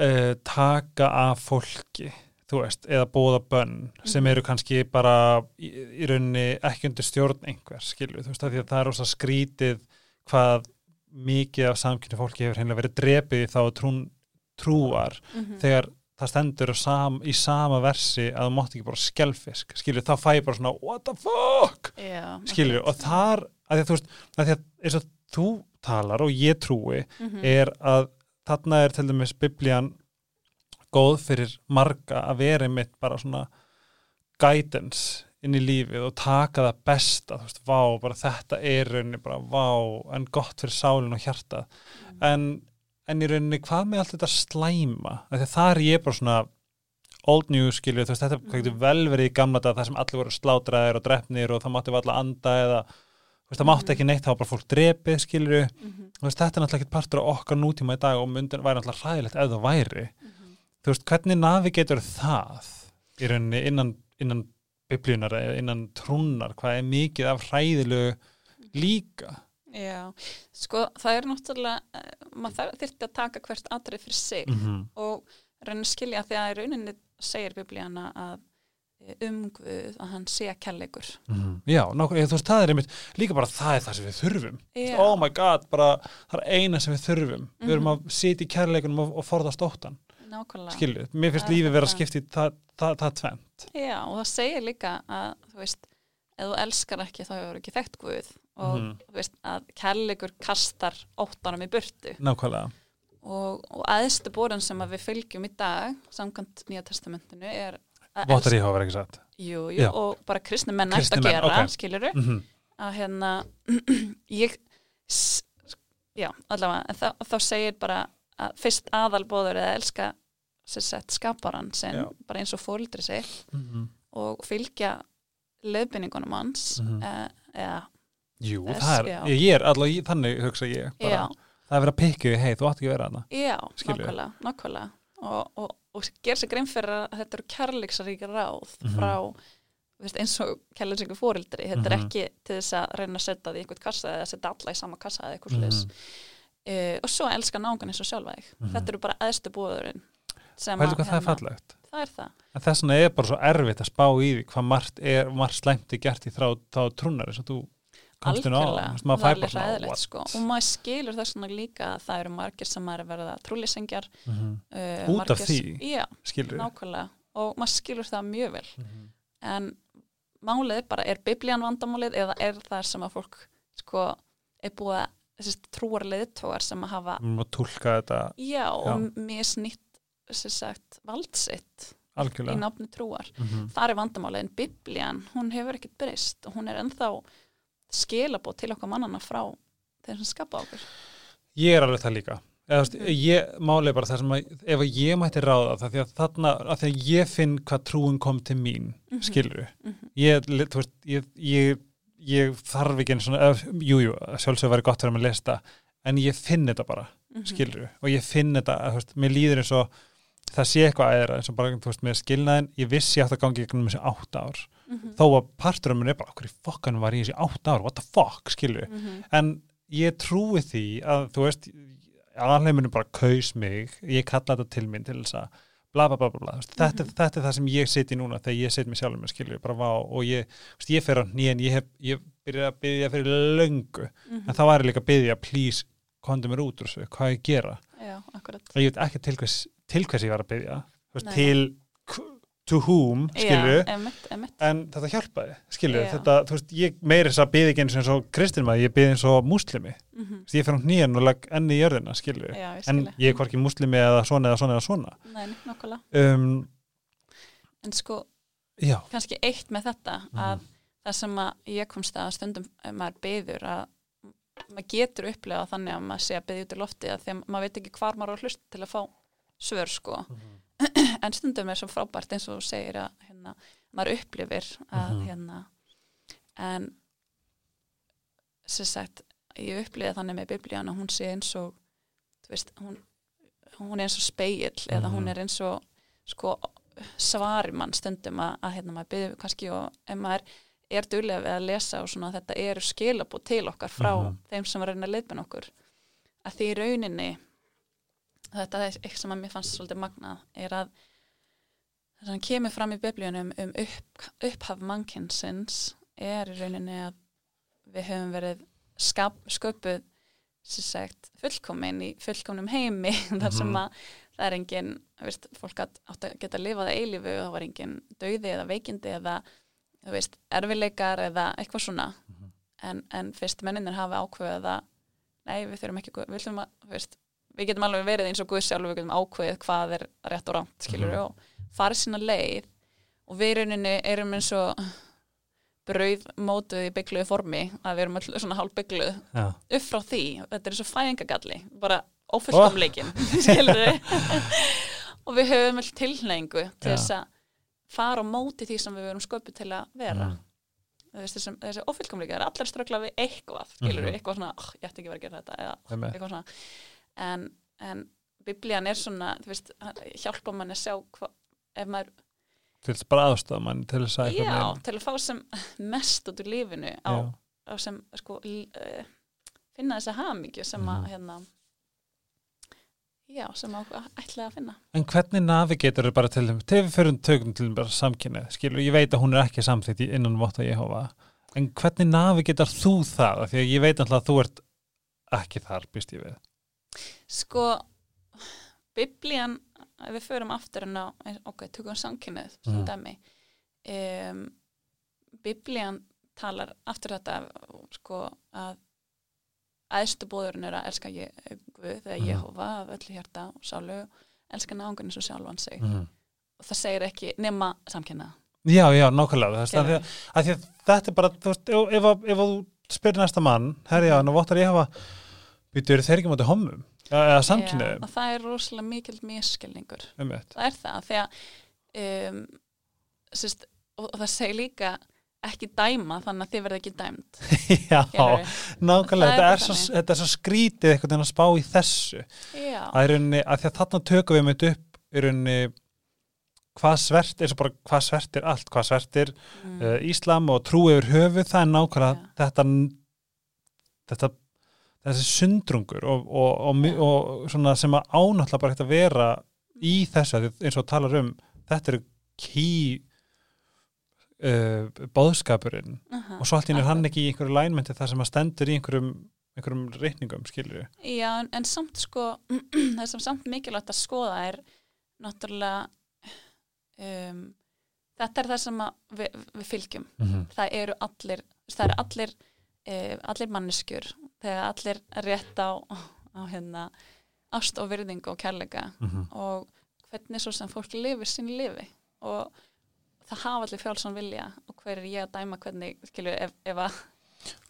uh, taka af fólki, þú veist, eða bóða bönn sem Mhm. eru kannski bara í, í rauninni ekki undir stjórn einhver, skilju, þú veist, því að það er rosa skrítið hvað mikið af samkynni fólki hefur henni verið drepið þá trún, trúar mm þegar það stendur sam, í sama versi að þú mátt ekki bara skelfisk skilju, þá fæ ég bara svona what the fuck? Já, skilju, og þar að því að þú veist, að því að eins og þú talar og ég trúi, mm er að þarna er til dæmis biblían góð fyrir marga að vera einmitt bara svona guidance inn í lífið og taka það besta, þú veist, vá, bara þetta er rauninni bara, vá, en gott fyrir sálinn og hjarta en, en í rauninni, hvað með allt þetta slæma, að það er ég bara svona old news, skilju, þú veist, þetta Mhm. mm. getur vel verið í gamla dag þar sem allir voru slátræðir og drefnir og það mátti varla anda eða, það mátti Mhm. ekki neitt, það var bara fólk drepið, skilju -hmm. þú veist, þetta er náttúrulega ekki partur af okkar nútíma í dag og myndin væri náttúrulega hræðilegt ef það væri þú veist, hvernig navigator það í rauninni innan, innan biblíunar eða innan trúnar hvað er mikið af hræðilegu líka Já, sko það er náttúrulega eh, maður þyrfti að taka hvert atrið fyrir sig mm -hmm. og reyna að skilja því að í rauninni segir biblíana að eh, um Guð að hann sé kærleikur já, nákvæmlega, þú veist, það er einmitt líka bara það er það sem við þurfum Já. oh my god, bara það er eina sem við þurfum við erum Mhm. að sitja í kærleikunum og, og forðast óttan nákvæmlega skilju, mér finnst lífið vera þetta. skipt í það, það, það tvent Já, og það segir líka að, þú veist, ef þú elskar ekki þá hefur ekki þekkt Guð og Mhm. þú veist að kærleikur kastar óttanum í burtu nákvæmlega og, og aðstu bóran sem að við fylgjum í dag samkvæmt Nýja testamentinu er Vottar í hafa ekki satt jú, jú, Já. og bara kristni menn Kristnir að gera, ok. skiluru mm að hérna (clears throat) ég já, allavega, þá, þá segir bara að fyrst aðalbóður eða elska sem sett skaparan sem Já. bara eins og fóldri sitt -hmm. og fylgja löfbynningunum hans Mhm. eh, eða, Jú, það er, já. ég, er allavega, þannig hugsa ég bara, já, það er verið að pikka hei, þú átt ekki að vera hana já, Skilurðu? nákvæmlega nákvæmlega og, og, og ger sér grein fyrir að þetta eru kærleiksríka ráð Mhm. frá þú veist, eins og kærleiksríku fóreldri þetta er Mhm. ekki til þess að reyna að setja því í einhvern kassa eða setja alla í sama kassa eða eitthvað Mhm. mm uh, og svo að elska náungan eins og sjálfa þig Mhm. þetta eru bara eðstu búðurinn að, hvað það er hérna, fallegt það er það en þess vegna er bara svo erfitt að spá í því hvað margt margt slæmt er gert í þá trúnari sem þú algjörlega, what? sko. og maður skilur þess vegna líka að það eru margir sem er að verða trúlýsingjar Mhm. uh, Út af því? já, skilur nákvæmlega og maður skilur það mjög vel Mhm. en málið bara, er biblían vandamálið eða er það sem að fólk sko, er búið að þessi trúar leiðtógar sem að hafa og tólka þetta já, og Mm. Misnýtt sem sagt valdsitt í algjörlega nafni trúar Mhm. það er vandamálið en biblían, hún hefur ekkert breyst og hún er ennþá skilabóð til okkar mannana frá þeim sem skapa okkur Ég er alveg það líka Eða, þú veist, Mhm. ég máli bara það sem að ef ég mætti ráða það því að þarna að því að ég finn hvað trúin kom til mín Mhm. skilur Mhm. ég, þú veist, ég, ég, ég þarf ekki jújú, jú, sjálfsög væri gott fyrir að lesta en ég finn þetta bara, Mhm. skilur og ég finn þetta, að, veist, mér líður eins og það sé eitthvað aðeira eins og bara, veist, með skilnaðin ég vissi ég að gangi gegnum þessi átt ár Mhm. þó að partur af mér er bara, okkur í fokkanum var ég þessi átt ár, what the fuck, skilur Mhm. en ég trúi því að þú veist, alheiminu bara kaus mig, ég kalla þetta til mín til þess að bla bla bla bla, bla. þetta, Mhm. þetta er það sem ég siti núna þegar ég sit mig sjálfur með skilju, bara vá og ég, veist, ég fer á nýjan, ég ég byrjaði að byggja fyrir löngu Mhm. en þá var ég líka að byggja, please komdu mér út úr þessu, hvað ég gera já, ég veit ekki til hvers, til hvers ég var að Nei. til to whom, skilju en þetta hjálpaði, skilju ég meiri þess að byggja ekki eins og kristin maður, ég byggja eins og múslimi. Mhm. ég fer á nýjan og lag enni í jörðina, skilju en ég er hvorki muslimi eða svona eða svona eða svona. Nei, nokkulega um, en sko, já, kannski eitt með þetta Mhm. að það sem að ég komst að stundum maður byður að maður getur upplega þannig að maður sé að byðja út í lofti að að maður veit ekki hvar maður á að hlusta til að fá svör sko en stundum er svo frábært eins og þú segir að hérna, maður upplifir að Mhm. hérna en sem sagt, ég upplifið þannig með biblían að hún sé eins og veist, hún, hún er eins og speill eða Mhm. hún er eins og sko svari mann stundum að, að hérna maður byrju kannski og ef maður er duglega við að lesa og svona þetta eru skilabú til okkar frá Mhm. þeim sem var reyna að leiðbina okkur að því rauninni þetta er eitthvað sem að mér fannst svolítið magnað er að það sem kemur fram í biblíunum um upp, upphaf mannkynsins er í rauninni að við höfum verið skap, sköpuð sagt fullkomin í fullkomnum heimi (laughs) þar sem Mhm. að það er engin, veist, fólk að, átt að geta lifað að eilífu og það var engin dauði eða veikindi eða veist, erfileikar eða eitthvað svona Mhm. en, en fyrst menninir hafa ákveðið að nei, við þurfum ekki, við, að, veist, við getum alveg verið eins og Guð sjálf við getum ákveðið hvað er rétt og rámt skilur Mhm. og farið sína leið og við rauninni erum eins og brauð mótuð í byggluðu formi að við erum öll svona hálf byggluð upp frá því, þetta er eins og fæðingagalli bara ófullkomleikin (laughs) skilur við og við höfum öll tilhneingu til þess að fara á móti því sem við verum sköpuð til að vera. Veist, þessi, þessi ófullkomleika, er allir ströggla við eitthvað skilur við, Mhm. eitthvað svona oh, ég ætti ekki verið að gera þetta eða Einmitt. eitthvað svona. En, en biblían er svona þú veist, hjálpa manni að sjá hva, ef maður, til þess bara aðstofa mann til þess að já, til að fá sem mest út úr lífinu á, á sem sko uh, finna þessa hamingju sem að Mhm. hérna já, sem að ætla að finna. En hvernig navigator er bara til þeim, fyrir tökum til þeim bara samkynnið, skilur, ég veit að hún er ekki samþýtt í innan votta Jehova, en hvernig navigator þú það, því að ég veit alltaf að þú ert ekki þar, býst ég við. sko biblían, ef við förum aftur en á, ok, tökum samkynnið sem Mhm. dæmi um, biblían talar aftur þetta sko að æðstu bóðurinn er að elska ég, Guð eða Mhm. Jehova af öllu hjarta og sálu elska náungan eins og sjálfan sig Mm. og það segir ekki nema samkynna Já, já, nákvæmlega Skilurðu? að, að þetta er bara, þú veist, ef, þú spyrir næsta mann, herri já, nú vottar ég hafa býtu, eru þeir ekki mútið homum eða, Já, samkynniðum og það er rosalega mikil miskilningur það er það, því að um, sérst, og, það segir líka ekki dæma þannig að þið verða ekki dæmt (laughs) Já, nákvæmlega, er þetta er, svo, þetta er svo skrítið einhvern veginn að spá í þessu. Já, rauninni, að því að þarna tökum við mynd upp í rauninni hvað svert, og bara hvað svertir allt, hvað svertir mm, uh, Íslam og trú yfir höfuð, það er nákvæmlega Já. þetta, þetta þessi sundrungur og, og, og, og svona sem að ánáttúrulega bara hægt að vera í því eins og talar um, þetta eru ký uh, bóðskapurinn aha, og svo allt í einu er hann ekki í einhverju lænmenti þar sem að stendur í einhverjum, einhverjum reikningum, skilur við Já, en, samt sko (clears throat) það sem samt mikilvægt að skoða er náttúrulega um, þetta er það sem við, við fylgjum. Mm -hmm. það eru allir það eru allir, uh, allir manneskjur þegar allir rétt á, á hérna, ást og virðing og kærleika Mhm. og hvernig svo sem fólk lifir sín lifi og það hafa allir frjálsan vilja og hver er ég að dæma hvernig, skilju, ef, ef að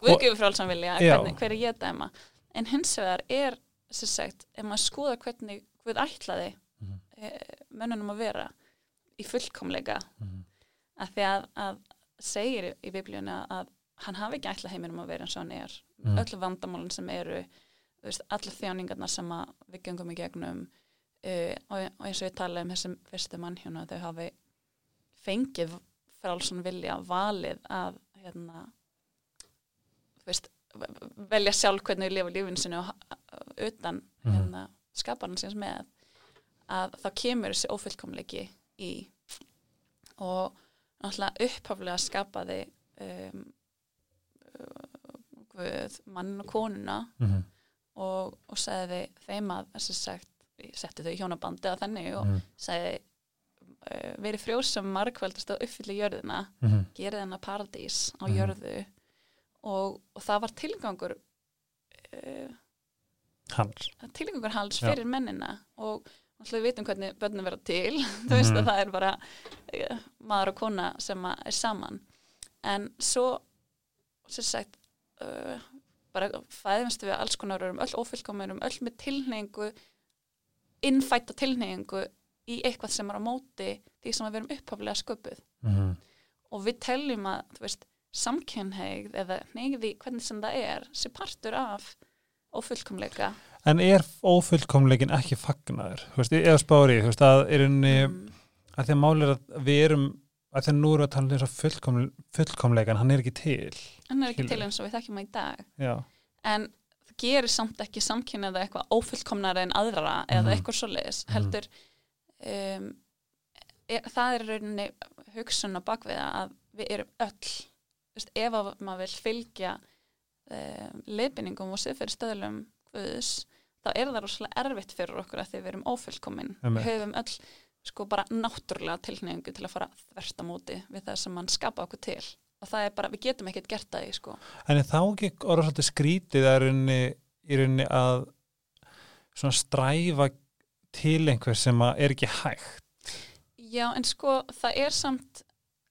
við gefum frjálsan vilja, hvernig, hver er ég að dæma en hins vegar er sem sagt, ef maður skoða hvernig Guð ætlaði Mhm. e, mönnunum að vera í fullkomleika Mhm. að því að, að segir í biblíuna að hann hafi ekki ætlað heiminum að vera eins og hann er Mhm. öllu vandamálun sem eru veist, allir þjáningarnar sem við gengum í gegnum uh, og, og eins og við tala um þessum fyrstu mannhjóna þau hafi fengið frálsson vilja valið að hérna veist, velja sjálf hvernig við lifa lífinu sinu utan Mhm. hérna, skaparinn sinns með að þá kemur þessi ófullkomleiki í og náttúrulega upphaflega skapaði um, Guð, mann og konuna Mhm. og, og sagði þeim að sagt, setti þau í hjónabandi að þannig og Mhm. sagði uh, verið frjósum margveldast að uppfylli jörðina Mhm. gerði hennar paradís á Mhm. jörðu og, og það var tilgangur uh, hans tilgangur hans Já. fyrir mennina og við vitum hvernig börnum vera til (laughs) þú veist Mhm. að það er bara uh, maður og kona sem er saman en svo sem sagt uh, bara fæðumst við alls konar um öll ófylgkomur um öll með tilhneyingu innfætta tilhneyingu í eitthvað sem er á móti því sem við erum upphaflega sköpuð Mhm. og við teljum að þú veist, samkynneigð eða neyði hvernig sem það er sé partur af ófullkomleika En er ófullkomleikin ekki veist, eða spári, að er henni, Mm. að því að máli er að við erum, að að nú við að tala um þess að fullkom, fullkomleikan, hann er ekki til. hann er ekki til eins og við þekkjum hann í dag Já. en það gerir samt ekki samkynneið eitthvað ófullkomnara en aðra eða Mhm. eitthvað svoleiðis Mhm. heldur um, er, það er rauninni hugsun á bakviða að við erum öll veist, ef að maður vil fylgja um, leifinningum og siðfyrir stöðlum Guðs þá er það rosalega erfitt fyrir okkur að því við erum ófullkomin Einmitt. við höfum öll sko bara náttúrulega tilhneyingu til að fara þverst á móti við það sem mann skapa okkur til og það er bara, við getum ekkert gert það í sko En þá ekki orða svolítið skrítið að í rauninni að svona stræfa til einhver sem að er ekki hægt? Já, en sko, það er samt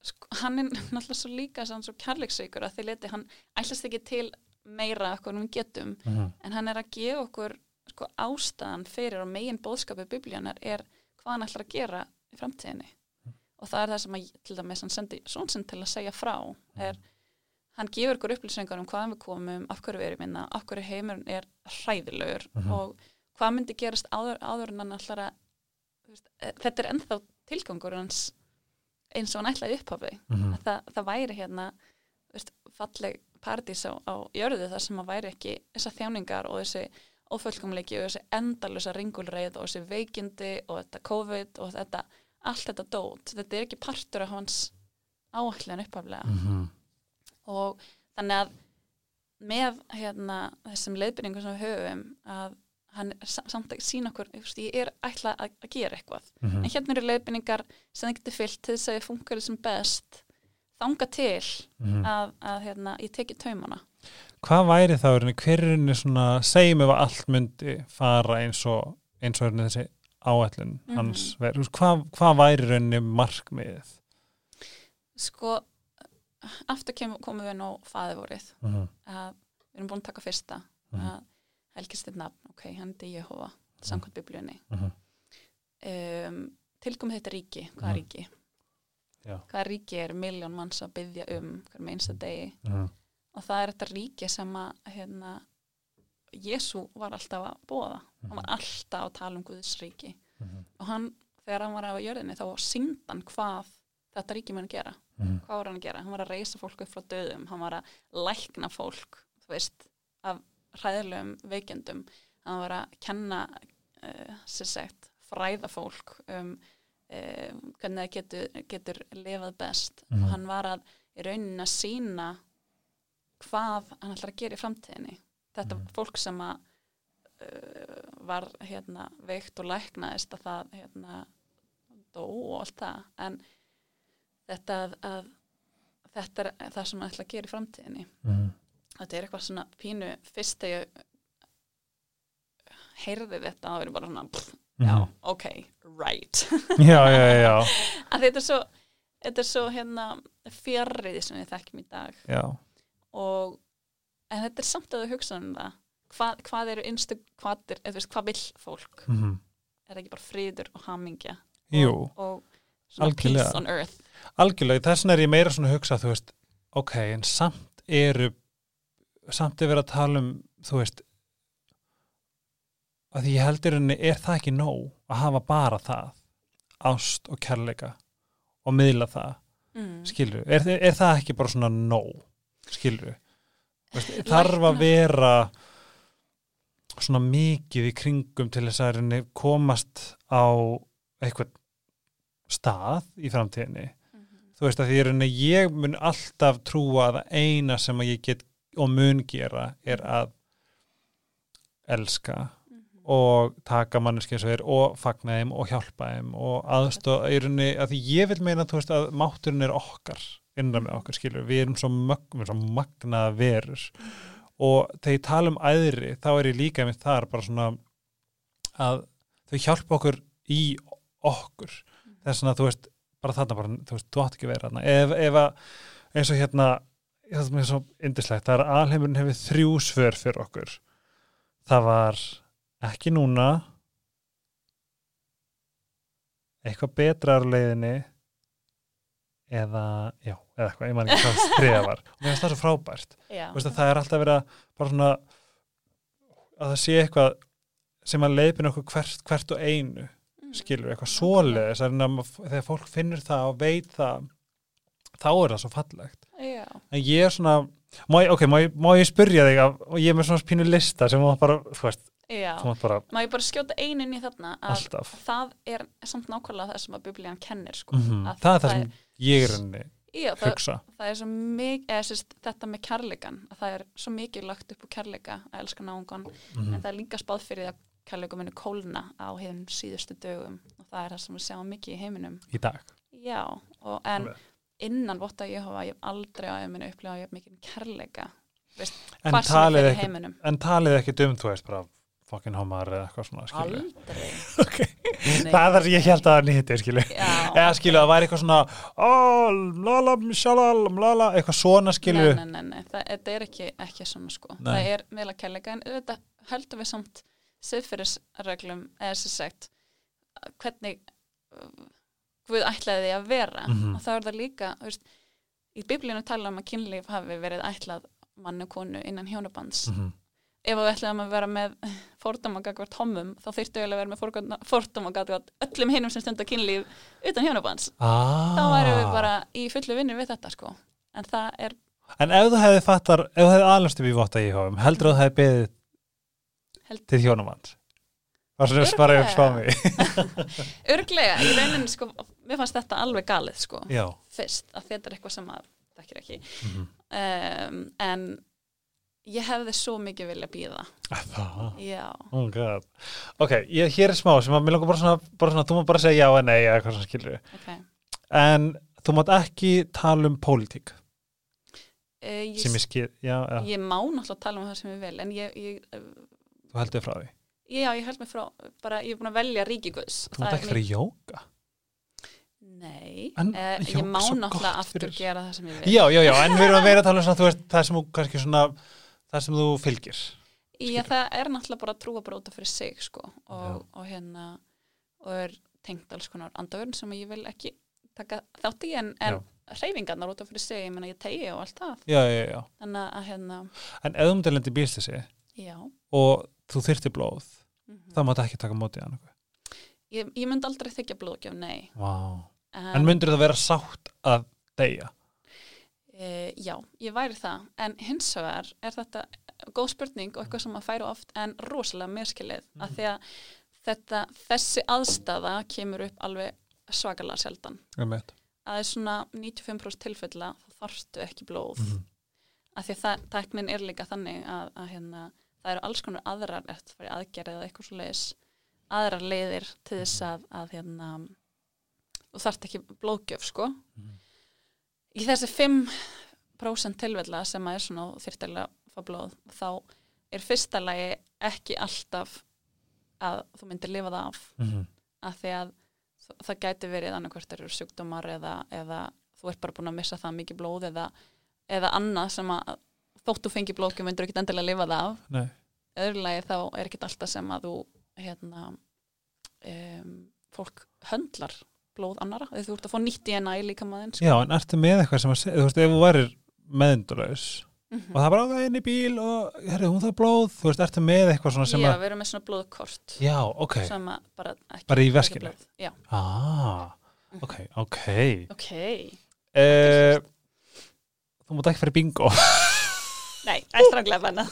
sko, hann er náttúrulega svo líka sann svo kærleiksaukur að því leti hann ætlast ekki til meira okkur við getum Mm -hmm. en hann er að gefa okkur sko, ástæðan fyrir og megin bóðskapu biblíunar er hvað hann ætlar að gera í framtíðinni. Og það er það sem að til dæmis hann sendi svonsinn til að segja frá er, hann gefur okkur upplýsingar um hvaðan við komum, af hverju við erum minna af hverju heimurinn er hræðilegur Mhm. og hvað myndi gerast áður, áður en hann ætlar að veist, eh, þetta er ennþá tilgangur hans eins og hann ætlaði upphafi. Að það, það væri hérna veist, falleg paradís á, á jörðu þar sem að væri ekki þessar þjáningar og þessi ófullkomleiki og þessi endalusa ringulreið og þessi veikindi og þetta COVID og þetta, allt þetta dót þetta er ekki partur af hans áætlan upphaflega Mhm. og þannig að með hérna þessum leiðbyrningum sem við höfum að hann sa- samt að sína okkur ég er ætla að, að gera eitthvað Mhm. en hérna eru leiðbyrningar sem það getur fyllt til þess að ég funkar sem best þanga til Mhm. að, að hérna, ég teki taumana Hvað væri þá, hver er rauninni svona, segjum ef allt myndi fara eins og, eins og þessi áætlun Mhm. hans verður, hvað, hvað væri rauninni markmiðið? sko aftur komum við nú fæðivorið Mhm, að við erum búin að taka fyrsta Mhm. að helgist þitt nafn, ok, hann er Jehova samkvæmt biblíunni mhm. um, tilkomið þetta ríki, hvað er Mhm. ríki? Já. hvað ríki er miljón manns að byggja um hver með einsta degi Mhm, og það er þetta ríki sem að hérna, Jésu var alltaf að bóða hann var alltaf að tala um Guðs ríki. Mhm, og hann, þegar hann var á jörðinni þá syngd hann hvað þetta ríki mun gera. Mhm. hvað var hann að gera? Hann var að reysa fólk upp frá döðum. Hann var að lækna fólk þú veist, af hræðilegum veikendum, hann var að kenna uh, sér sagt fræða fólk um uh, hvernig það getur, getur lifað best. Mhm. og hann var að í raunin að sína hvað hann ætlar að gera í framtíðinni þetta Mhm. fólk sem að uh, var hérna veikt og læknaðist að það hérna dó og allt það en þetta að, að þetta er það sem hann ætla að gera í framtíðinni Mhm. þetta er eitthvað svona pínu fyrst þegar ég heyrði þetta það verið bara svona pff, já, Mhm. ok, right (laughs) Já, já, já, já, að þetta er svo þetta er svo hérna fjarriði sem við þekkjum í dag já. Og en þetta er samt að hugsa um það. Hvað, hvað eru einstu eða þú veist, hvað vill fólk? Mhm. er það ekki bara friður og hamingja? Jú, og, og Algjörlega. peace on earth. Algjörlega, þess vegna er ég meira svona að hugsa, þú veist, ok, en samt eru, samt er verið að tala um, þú veist, að því ég heldur henni, er það ekki nóg að hafa bara það, ást og kærleika og miðla það, mm. skilur, er, er það ekki bara svona nóg, veist, þarf að vera svona mikið í kringum til þess að komast á eitthvað stað í framtíðinni Mhm. þú veist að því er henni ég mun alltaf trúa að eina sem að ég get og mun gera er að elska Mhm. og taka manneski eins og er og fagna þeim og hjálpa þeim og aðstofa í rauninni að því ég vil meina veist að mátturinn er okkar innra með okkar skilur, við erum svo, mög, svo magnaða verur. Og þegar ég tala um æðri þá er ég líka með þar bara svona að þau hjálpa okkur í okkur. Þess að þú veist, bara þarna bara, þú veist, þú átt ekki að vera þarna. Ef, ef að, eins og hérna það er svo indislegt, það er að alheimurinn hefur þrjú svör fyrir okkur. Það var ekki núna eitthvað betra á leiðinni eða, já, eða eitthvað, ég man ekki hvað þriða var. Og mér finnst það svo frábært. (laughs) Að það er alltaf verið að bara svona að það sé eitthvað sem að leipin okkur hvert, hvert og einu Mm. skilur, eitthvað að maður- þegar fólk finnur það og veit það þá er það svo fallegt. Já, en ég er svona má ok, má má ég spyrja þig af, og ég er með svona pínu lista sem bara, þú veist, já. bara má ég bara skjóta einin í þarna að alltaf. það er samt nákvæmlega það sem að biblían kennir sko. mm Að það er það sem ég er henni já, það, hugsa. það er svo mikið eða, sérst, þetta með kærleikan að það er svo mikið lagt upp úr kærleika að elska náungan mm en það er líka spáð fyrir því að kærleikum muni kólna á hefðum síðustu dögum og það er það sem við sjáum mikið í heiminum. Í dag. Já, og en Alveg. innan votta ég hafa ég aldrei á ég hef mikið kærleika veist, en er talið ekki, heiminum. en talið ekki um, þú veist, bara fokkin homar eða eitthvað svona, skilur aldrei (laughs) ok, Nei. það er það sem ég held að skilur já, eða skilur, það væri eitthvað svona oh, lala, shalal, lala, eitthvað svona skilur nei, nei, nei, nei. Það, er ekki, ekki svona sko Nei. það er meðla kærleika en þetta höldum við samt siðferðisreglum eða sem sagt hvernig Guð ætlaði því að vera Mhm. og þá er það líka veist, í biblíunu tala um að kynlíf hafi verið ætlað mann og konu innan hjónabands Mhm. Ef við ætlaðum að vera með fordama gagvart homum þá þyrftu við að vera með fordama gagvart öllum hinum sem stundar kynlíf utan hjónabands. Ah. þá værum við bara í fullu vinnu við þetta sko. En það er en ef þú hefði fattar, ef þú hefði aðlast upp í votta í hófum, heldur þú að það hefði beðið Held- til hjónumanns var svona að spara upp spámi (laughs) örglega, í rauninni sko mér fannst þetta alveg galið sko já. fyrst, að þetta er eitthvað sem að þekkir ekki. Mm um, en ég hefði svo mikið vilja býða það já, Oh. Ok, ég, hér er smá sem að mér langar bara svona, bara svona, þú mátt bara segja já en nei eða eitthvað svona skilur ok. En þú mátt ekki tala um pólitík. Uh, ég, sem ég skil, já, já, ég má náttúrulega tala um það sem ég vil en ég, ég þú heldur frá því? Já, ég held mig frá bara, ég er búin að velja ríkiguðs þú mátt ekki fyrir jóka Nei, En- eh, ég má náttúrulega aftur fyrir- gera það sem ég vil. Já, já, já, en við erum að vera að tala um svona, þú veist, það sem þú kannski svona, það sem þú fylgir. Já, það er náttúrulega bara að trúa bara út af fyrir sig sko og, og hérna og er tengt alls konar andavörn sem ég vil ekki taka þátt í en, en hreyfingarnar út af fyrir sig, ég meina ég tegi og allt það Já, já, já. að hérna, En ef þú myndir lendi bílstissi já og þú þyrfti blóð, mhm. þá máttu ekki taka mótið hann. ég, ég myndi aldrei þykja blóðgjöf, nei Vá. en, En myndir það vera sátt að deyja? E, Já, ég væri það en hins vegar er þetta góð spurning og eitthvað sem að færu oft en rosalega miskilið mm. að því að þetta, þessi aðstafa kemur upp alveg svakalega sjaldan að það er svona 95% tilfella þá þarftu ekki blóð Mhm. af því að það, tæknin er líka þannig að, að hérna, það eru alls konar aðrar eftir fyrir aðgerið eða eitthvað svo leiðis aðrar leiðir til þess að, að hérna, þú þarft ekki blóðgjöf sko Mhm. Í þessi 5% tilfella sem að er svona þyrtilega fá blóð þá er fyrsta lagi ekki alltaf að þú myndir lifa það af Mhm. að því að það gæti verið annarkvort eru sjúkdómar eða, eða þú ert bara búin að missa það mikið blóð eða, eða annað sem að þótt þú fengi blóðgjum myndir ekki endilega lifa það af Nei. öðru lagi þá er ekki alltaf sem að þú hérna um, fólk höndlar blóð annara þegar þú ert að fá nýtt DNA í líka maður sko. Já, en ertu með eitthvað sem að segja, þú veist, ef þú værir meðindulaus Mhm. og það er bara ákveð inn í bíl og herri, hún það blóð, þú veist, ertu með eitthvað svona sem Já, að, við erum með svona blóðkort já, ok, sem að bara ekki Bara í blóð. Já, ah, ok, ok. ok Uh, þú mútt ekki fyrir bingo. (laughs) Nei, æstranglega benna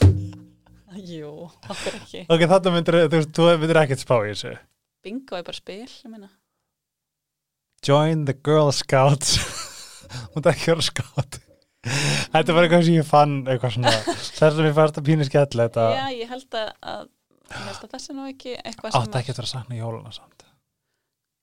(laughs) Jú, okkur ekki ok, þetta myndir, þú veist, þú myndir ekkert spá í þessu. Bingo er bara spil, ég meina Join the Girl Scouts. Þú mútt ekki vera scout. Þetta var eitthvað sem ég fann, eitthvað svona, þess að mér fannst að pínu skell þetta. Já, ég held að, að ég held að þessi nú ekki eitthvað Átt sem ekki eftir að sakna jóluna samt.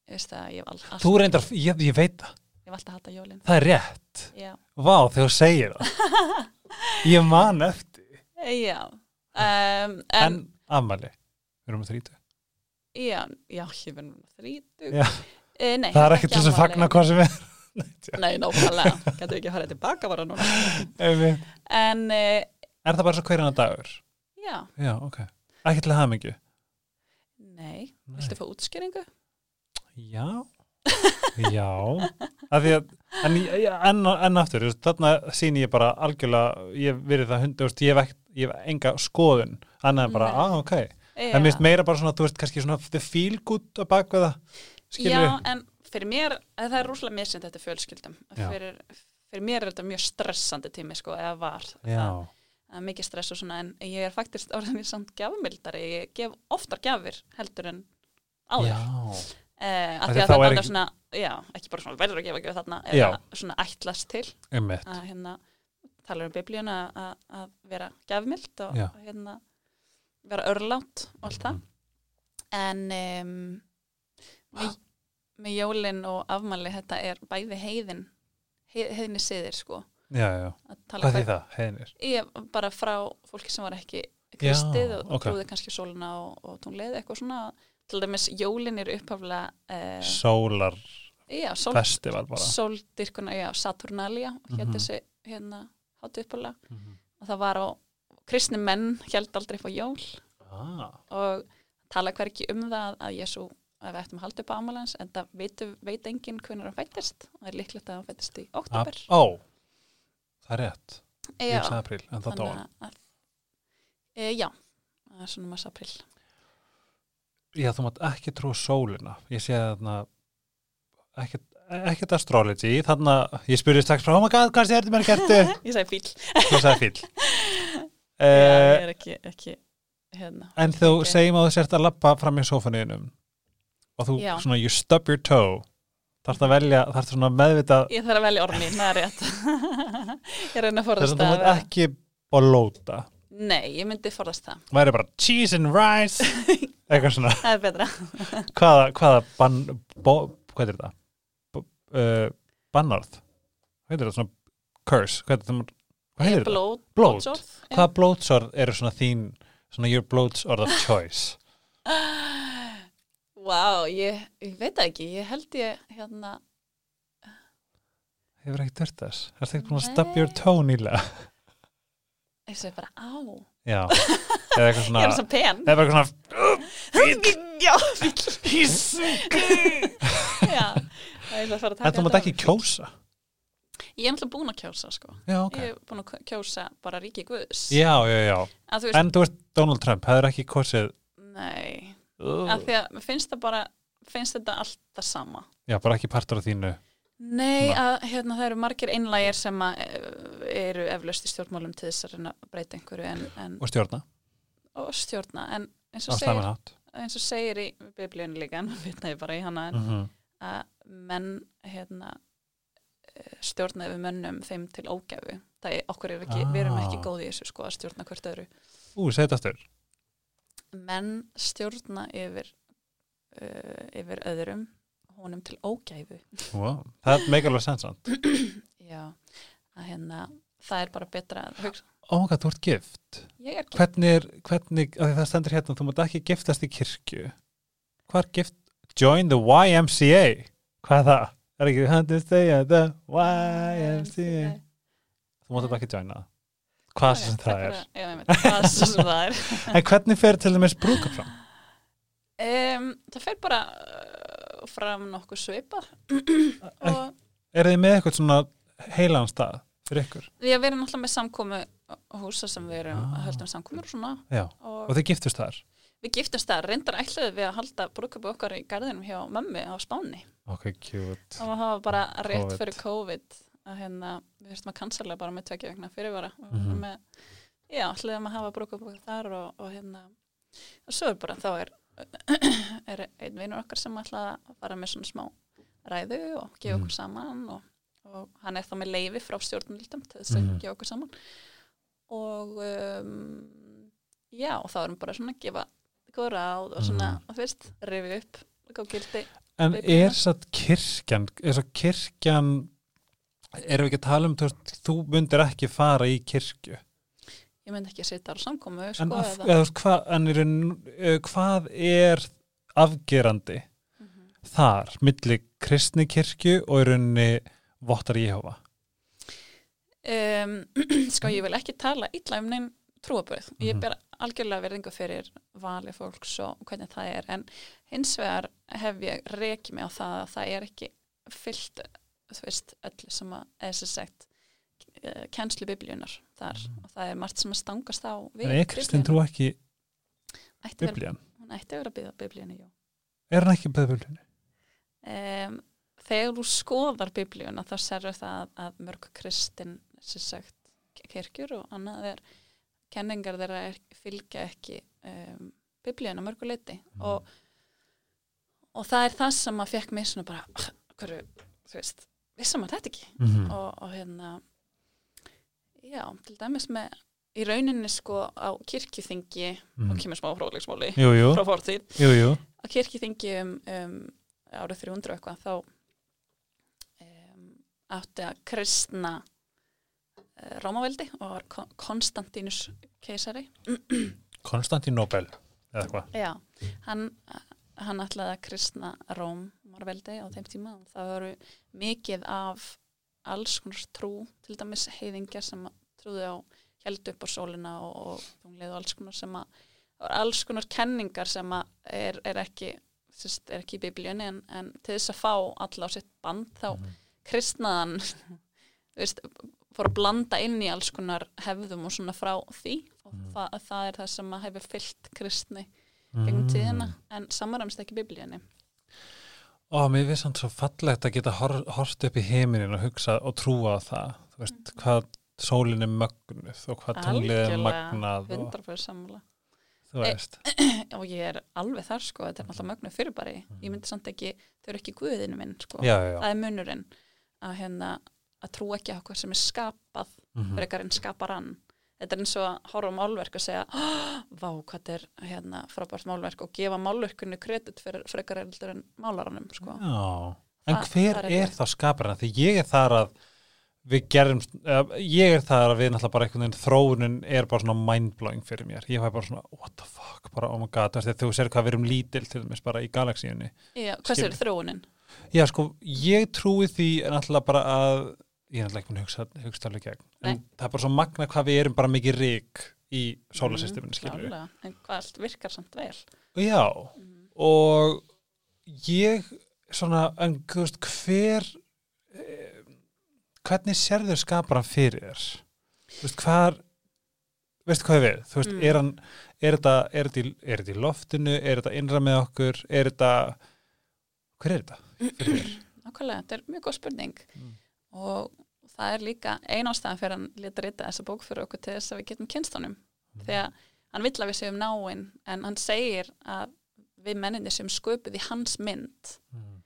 ég veist að ég hef all, all, Þú reyndar, ég, ég veit það, ég hef alltaf hata jólin það er rétt. Já, Vá, þegar þú segir það. (laughs) Ég man eftir. já um, en, En, afmæli, við erum að þrítu. já, já, ég verður þrítug Já. E, nei, Það er ekki til þess að fagna hvað sem er. (laughs) Nei, nákvæmlega, getur ekki að fara tilbaka bara núna. En, e, Er það bara svo hverjana dagur? já, Já, ok. Ekki til hamingju. nei Viltu fá útskýringu? Já. Já. Því að, en, en, en aftur, þarna sýni ég bara algjörlega, ég verið það veist, ég hef, hef enga skoðun, annað bara, Nei. ah, ok. En mér finnst meira bara svona, þú veist, kannski svona the feel good að baka það, skilur já en fyrir mér, eh, það er rúslega sem þetta fjölskyldum. Fyrir, fyrir mér er þetta mjög stressandi tími sko, eða var Já, það, það er mikið stress og svona en ég er faktist orðin mér samt gjafmildari. Ég gef oftar gjafir heldur en áður. Já, eh, Af því að það er ekki- svona já, ekki bara svona verður að gefa gjöf þarna eða svona ætlast til að hérna talar um biblíuna að, vera gjafmild og Já. hérna vera örlátt og allt það. En um, með, með jólin og afmæli þetta er bæði heiðin heið, heiðinni siðir sko Já, já, hvað hvað- það, heiðinir? ég, bara frá fólki sem var ekki kristið Já, og trúði kannski á sólina og, og tónleið eitthvað svona til dæmis jólin er upphaflega eh, Sólar sól, festival bara. sóldyrkuna, já, Saturnalia Mhm. hér þessi hérna hátu upphaflega Mhm. og það var á kristni menn held aldrei á jól Ah, og tala hverki um það að Jésu að við ættum að halda upp á ámælans en það veit, veit enginn hvernig hann fættist og það er líklegt að hann fættist í oktober ó, það er rétt. Já, april, en það dó. þannig að e, já, það er svona massa april Já, þú mátt ekki trú sólina. Ég sé þarna ekkert, ekkert astrology, þarna ég spurði strax frá, oh my god, hvað er þetta mér gertu? (laughs) ég segi fíl Þú sagði fíl. (laughs) já, Uh, ég er ekki, ekki hérna en þú segjum að þú sért að lappa fram í sófanuðinum og þú Já. svona, you stub your toe þarfst að velja, þarfst svona meðvitað ég þarf að velja ormi, það er rétt (laughs) ég reyna að þess forðast að þú mátt að ekki bolóta. nei, ég myndi forðast það Það væri bara cheese and rice (laughs) eitthvað svona. það er betra (laughs) Hvaða, hvaða bann, bo, hvað er þetta? Bo, uh, bannorð? Hvað heitir þetta? Svona curse? Hvað, er þetta? hvað heitir þetta? blót, Blót. já. Hvaða blótsorð eru svona þín, svona your blótsorð of choice? Vá, ég, ég veit það ekki, ég held ég hérna hefur ekki dört þess? Er það ekki búin að your toe nýlega ég segi bara á. Já, eða eitthvað svona (laughs) ég er svo pen. Eða eitthvað svona (laughs) já, já það er að fara að taka þetta mátt ekki kjósa? Ég er náttúrulega búin að kjósa sko. Já, ok. Ég er búin að kjósa bara ríki guðs. Já, já, já, þú veist, en þú veist Donald Trump hefur ekki kosið nei uh, að því að mér finnst það bara finnst þetta alltaf sama. Já, bara ekki partur af þínu Nei, að hérna, það eru margir einlægir sem að, eh, eru eflaust í stjórnmálum til þess að reyna að breyta einhverju en, en, og stjórna. Og stjórna en eins og, segir, eins og segir í biblíunni líka (laughs) en vitna ég bara í hana en, mm að menn hérna, eh, stjórna yfir mönnum þeim til ógæfu. Það er okkur er ekki, við erum ekki Ah. góð í þessu sko að stjórna hvert öðru. Ú, segð þetta aftur menn stjórna yfir uh, yfir öðrum honum til ógæfu. Wow. það meikar alveg sensant já, að hérna það er bara betra að hugsa. Ó, hvað, þú ert gift. Ég er hvernig er, hvernig, því það stendur hérna þú mátt ekki giftast í kirkju. Hvað er gift, join the YMCA hvað er það? er ekki, hann til segja the YMCA þú mátt ekki joina það hvað sem það er Já, ég veit, hvað sem það er en hvernig fer til dæmis brúka fram? um, Það fer bara uh, fram nokkuð svipað og er þið með eitthvað svona heilan stað fyrir ykkur? við erum náttúrulega með samkomu húsa sem við erum Ah. höldum samkomur og svona já, og, og þið giftust þar? við giftumst það, reyndar ætluðu við að halda brúkupu okkar í garðinum hjá mömmu á Spáni ok, cute og það var bara rétt COVID. fyrir COVID að hérna, við fyrstum að cancela bara með tvekja vegna fyrirvara og mm með, já, ætluðum að hafa brúkupu þar og, og hérna og svo er bara, þá er (clears throat) er einn vinur okkar sem ætla að fara með svona smá ræðu og gefa Mhm. okkur saman og, og hann er þá með leifi frá stjórnvildum til þess að Mhm. gefa okkur saman og um, já, og þá erum bara svona að gefa góð ráð og svona, Mhm. þú veist, rifi upp góð gildi En er satt kirkjan, er svo kirkjan, erum við ekki að tala um, þú, þú myndir ekki fara í kirkju, ég myndi ekki að sitja á samkomu en, sko, af, eða, hva, en er, uh, hvað er afgerandi Mhm. þar, milli kristni kirkju og í rauninni vottar Jehova? um, (clears throat) sko ég vil ekki tala illa um neinn trúabröð ég Mhm. ber algjörlega verðingu fyrir vali fólks og hvernig það er en hins vegar hef ég rekið mig á það að það er ekki fyllt þú veist öllu sem að eða sem sagt eh, kennslu biblíunar þar og það er margt sem að stangast á við Mhm. En kristin trú ekki biblían? hún ætti að vera að byggja biblíunni, jú Er hann ekki beðið biblíunni? um, þegar þú skoðar biblíuna þá serur það að mörg kristin sem sagt kirkjur og annað er kenningar þeirra er, fylgja ekki um, biblíuna mörgu leiti og, og það er það sem að fekk mig svona bara "Ah, hverju, þú veist, vissum að þetta ekki Mm. og, og hérna já, til dæmis með í rauninni sko á kirkjuþingi Mm. og kemur smá jú, frá jú. á kirkjuþingi um, um árið 300 og eitthvað þá um, átti að kristna uh, Rómaveldi og var Kon- Konstantínus keisari Konstantín Nobel, eða hvað? já, hann, hann ætlaði að kristna Rómaveldi á þeim tíma og það voru mikið af alls konar trú til dæmis heiðingjar sem trúði á held upp á sólina og, og þungleið og alls konar sem að það voru alls konar kenningar sem að er, er ekki sérst, er ekki í biblíunni en, en til þess að fá alla á sitt band þá Mhm. kristnaðan veist, fór að blanda inn í alls konar hefðum og svona frá því og Mhm. það, það er það sem að hefur fyllt kristni Mm. gegnum tíðina en samaramst ekki biblíunni Ó, mér finnst hann svo fallegt að geta hor horst upp í heiminin og hugsa og trúa það. Þú veist, Mhm. hvað sólin er mögnuð og hvað tunglið er magnað og 100% sammála þú veist. (clears throat) og ég er alveg þar sko, þetta er náttúrulega mögnu fyrirbæri ég myndi samt ekki, þau eru ekki guðinu minn sko. Já, já, já. það er munurinn að hérna að trúa ekki á hvað sem er skapað Mhm. frekar en skaparann þetta er eins og að horfa á málverk og segja "Ah, vá hvað er hérna, frábært málverk og gefa málverkinu kredit fyrir frekar eldur en málarannum sko. Já, en hver þar er er þá skaparinn? Því ég er þar að við gerum, eða, ég er þar að við náttúrulega bara einhvern veginn þróunin er bara svona mindblowing fyrir mér. Ég fæ bara svona, what the fuck, bara oh my god, þú sér hvað við erum lítil til dæmis bara í galaxíunni. Já, hvað er þróunin? Já, sko, ég trúi því náttúrulega bara að ég er alltaf ekki búin að hugsa alveg gegn en Nei. það er bara svo magna hvað við erum bara mikið rík í sólasysteminu, Mm, við klárlega. en hvað allt virkar samt vel já, mm. og ég svona, en veist, hver eh, hvernig sérður skapar hann fyrir þér veist, hvar veistu hvað við, þú veist, Mm. er hann er þetta, er þetta, í, er þetta í loftinu er þetta innra með okkur, er þetta hver er þetta? fyrir þér? Nákvæmlega, þetta er mjög góð spurning Mm. og það er líka ein ástæðan fyrir hann leta rita þessa bók fyrir okkur til þess að við getum kynst honum þegar hann vill að við séum náinn en hann segir að við menninni sem sköpuð í hans mynd Mm.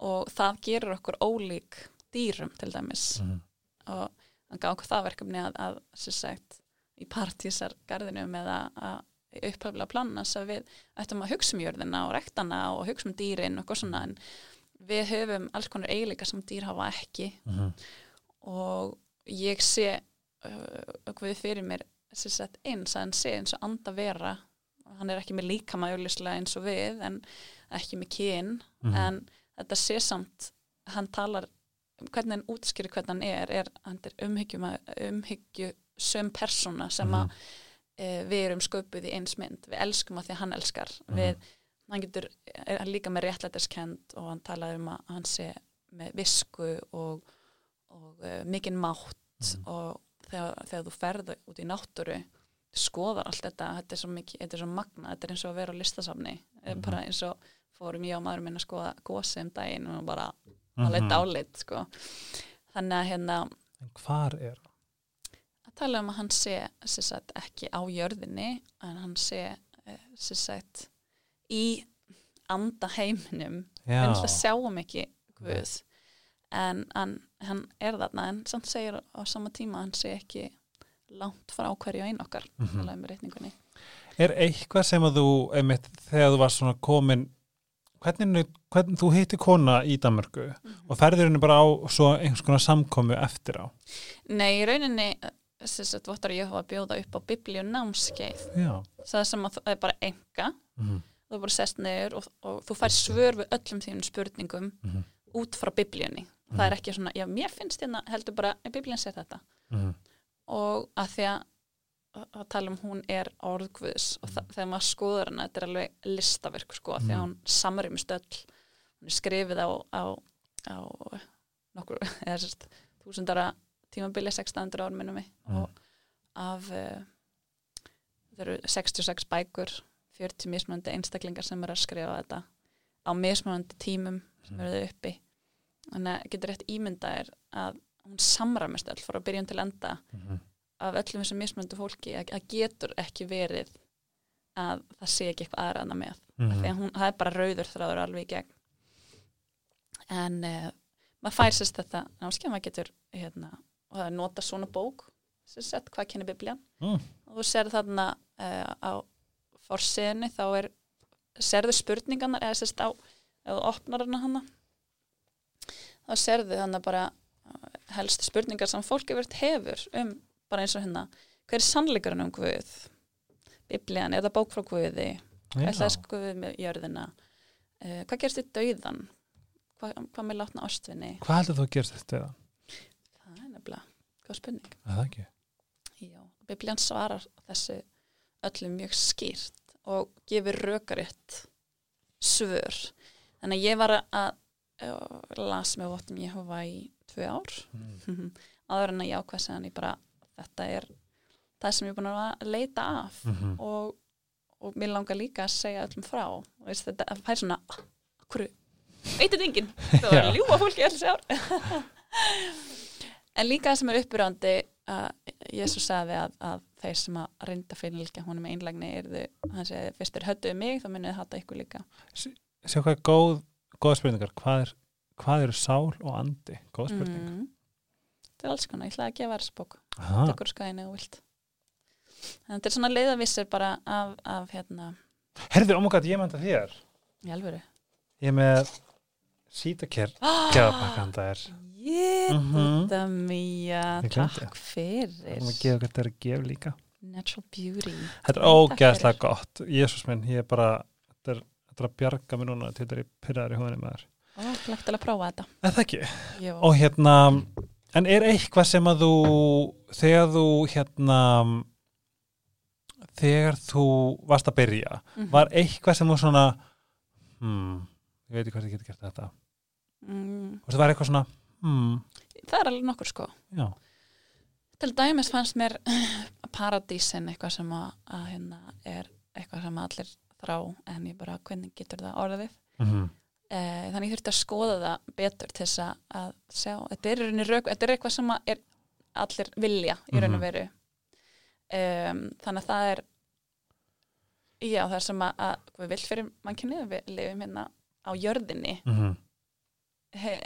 og það gerur okkur ólík dýrum til dæmis Mm. og hann gaf okkur það verkefni að, að sem sagt, í partísargarðinu með að, að upphaflega plana þess að við ættum að hugsa um jörðina og rektana og hugsa um dýrin og eitthvað svona en við höfum alls konar eiginleika sem dýr hafa ekki Mm. Og ég sé uh, við fyrir mér sagt, eins að hann sé eins og anda vera hann er ekki með líkama eins og við en ekki með kyn Mhm. en þetta sé samt hann talar, hvernig hann útskýrir hvernig hann er, er hann er umhyggju söm persóna sem að Mhm. e, við erum sköpuð í eins mynd, við elskum að því að hann elskar Mhm. við, hann getur er líka með réttlætiskend og hann talaði um að hann sé með visku og uh, mikinn mátt Mhm. og þegar, þegar þú ferðu út í náttúru skoðar allt þetta, þetta er svo mikið þetta er svo magna, þetta er eins og að vera á listasafni Mhm. bara eins og fórum ég og maður minn að skoða gósi um daginn og bara Mhm. alveg dálit sko. þannig að hérna en hvar er hann? að tala um að hann sé sagt, ekki á jörðinni en hann sé eh, sagt, í anda heiminum við náttúrulega sjáum ekki Guð en hann, hann er þarna en samt segir á sama tíma að hann sé ekki langt frá hverju einn okkar Mhm. mm. reikningunni Er eitthvað sem að þú, einmitt, þegar þú var svona komin, hvernig, hvernig þú hitti kona í Danmörku og ferður henni bara á svo einhvers konar samkomu eftir á? Nei, í rauninni sem sagt, vottar ég hafa að bjóða upp á biblíu námskeið Já. það sem að það er bara enga Mm þú bara sest niður og, og þú fær svör við öllum þínum spurningum -hmm. út frá biblíunni það er ekki svona, já mér finnst hérna heldur bara, er biblíun sér þetta. Mm og að því að að tala um hún er orðgvöðs og það, þegar maður skoður hana, þetta er alveg listaverk sko, mm. því að hún samrýmist öll. Hún er skrifið á, á, á nokkur, (laughs) eða sérst þúsundara tímabili 1600 ár minnum við. Mm. og af uh, það eru 66 bækur 40 mismunandi einstaklingar sem eru að skrifa þetta á mismunandi tímum sem eru þau uppi þannig að getur rétt ímyndaðir að hún samræmist öll frá byrjun til enda -hmm. af öllum þessum mismunandi fólki að, að getur ekki verið að það sé ekki eitthvað aðraðna með. Mm því að hún, það er bara rauður þráður alveg í gegn. En uh, maður fær sérst þetta námskeið, maður getur hérna, nota svona bók sérst hvað kynni biblían? Mm. og þú serð þarna uh, á forsiðinni þá er serðu spurningarnar eða sérst á þú opnar hana þá serðu hana bara uh, helst spurningar sem fólk hefur hefur um bara eins og hérna hver er sannleikurinn um Guð? Biblían, er það bók frá Guði? Er það Guð með jörðina? Uh, hvað gerst í dauðan hvað, hvað með látna ástvinni Hvað heldur þú að gerst þetta? það er nefnilega, hvað spurning. Það ekki. Já, biblían svarar þessu öllu mjög skýrt og gefur rökaritt svör. Þannig að ég var að las með vottum Jehova í tvö ár. Mm. (laughs) áður en að ég ákvæða segðan ég bara þetta er það sem ég er búin að leita af Mm og, og mér langar líka að segja öllum frá. Og veist, þetta fær svona hverju, veit þetta enginn það var ljúa fólki alls ár. (laughs) En líka það sem er uppurandi að Jésu sagði að, að þeir sem að reynda fylgja honum með einlægni er þau, hann segi fyrst þeir höttuðu mig þá munið hata ykkur líka. Sjá hvað er góð, góða spurningar. Hvað, er, hvað eru sál og andi? Góð spurning. mm. þetta er alls konar, ég ætlaði að gefa þess bók Aha. tökur skæðinu og vilt þetta er svona leiðavissir bara af, af hérna, Herðu, ómuggat, ég mænta þér. í alvöru Ég er með sítaker (gasps) geðapakkan það er. Ég, Mhm. þetta mýja takk fyrir Það er að gefa þetta er að gefa líka. Natural Beauty Þetta er fyrir. gott. Jésús minn, ég er bara, þetta er, er að bjarga mér núna til þetta er pyrraður í húðinni með þér. Ó, lagt til að prófa þetta Er það ekki? Jó. Og hérna, En er eitthvað sem að þú þegar þú hérna þegar þú varst að byrja Mhm. var eitthvað sem þú svona hmm, ég veit ekki hvað ég geti gert þetta mm, og það var eitthvað svona hmm, það er alveg nokkur sko já, til dæmis fannst mér (clears throat) paradísin eitthvað sem að, að hérna er eitthvað sem allir þrá en ég bara hvernig getur það orðið mm Eh, þannig ég þurfti að skoða það betur til þess að, sjá, þetta er, rök, þetta er eitthvað sem er allir vilja í raun og Mhm. veru. Um, þannig að það er já það er sem að, að við vill fyrir mannkynni við lifum hérna á jörðinni. Mm he,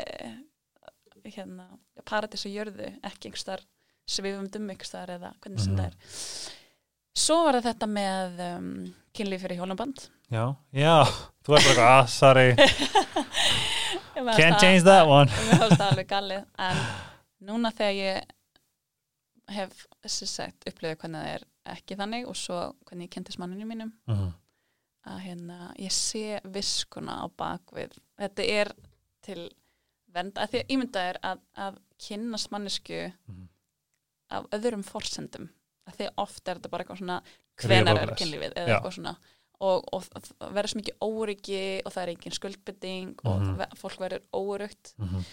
hérna paradís á jörðu, ekki einhverstaðar svifum dum einhverstaðar eða hvernig sem Mhm. það er svo var þetta með um, kynlíf fyrir hjólamband já, já þú er bara ah, sorry. (laughs) Can't change that one. (laughs) Mér finnst það alveg galið. En núna þegar ég hef þessi sagt upplifið hvernig það er ekki þannig og svo hvernig ég kentist manninu mínum mm að hérna ég sé viskuna á bakvið þetta er til vend að því að ímynda er að, að kynnast mannesku Mhm. af öðrum forsendum að því oft er þetta bara eitthvað svona hvenar er kynlífið eða eitthvað svona. Og, og verður svo mikið óryggi og það er engin skuldbytting og Mhm. fólk verður órugt -hmm.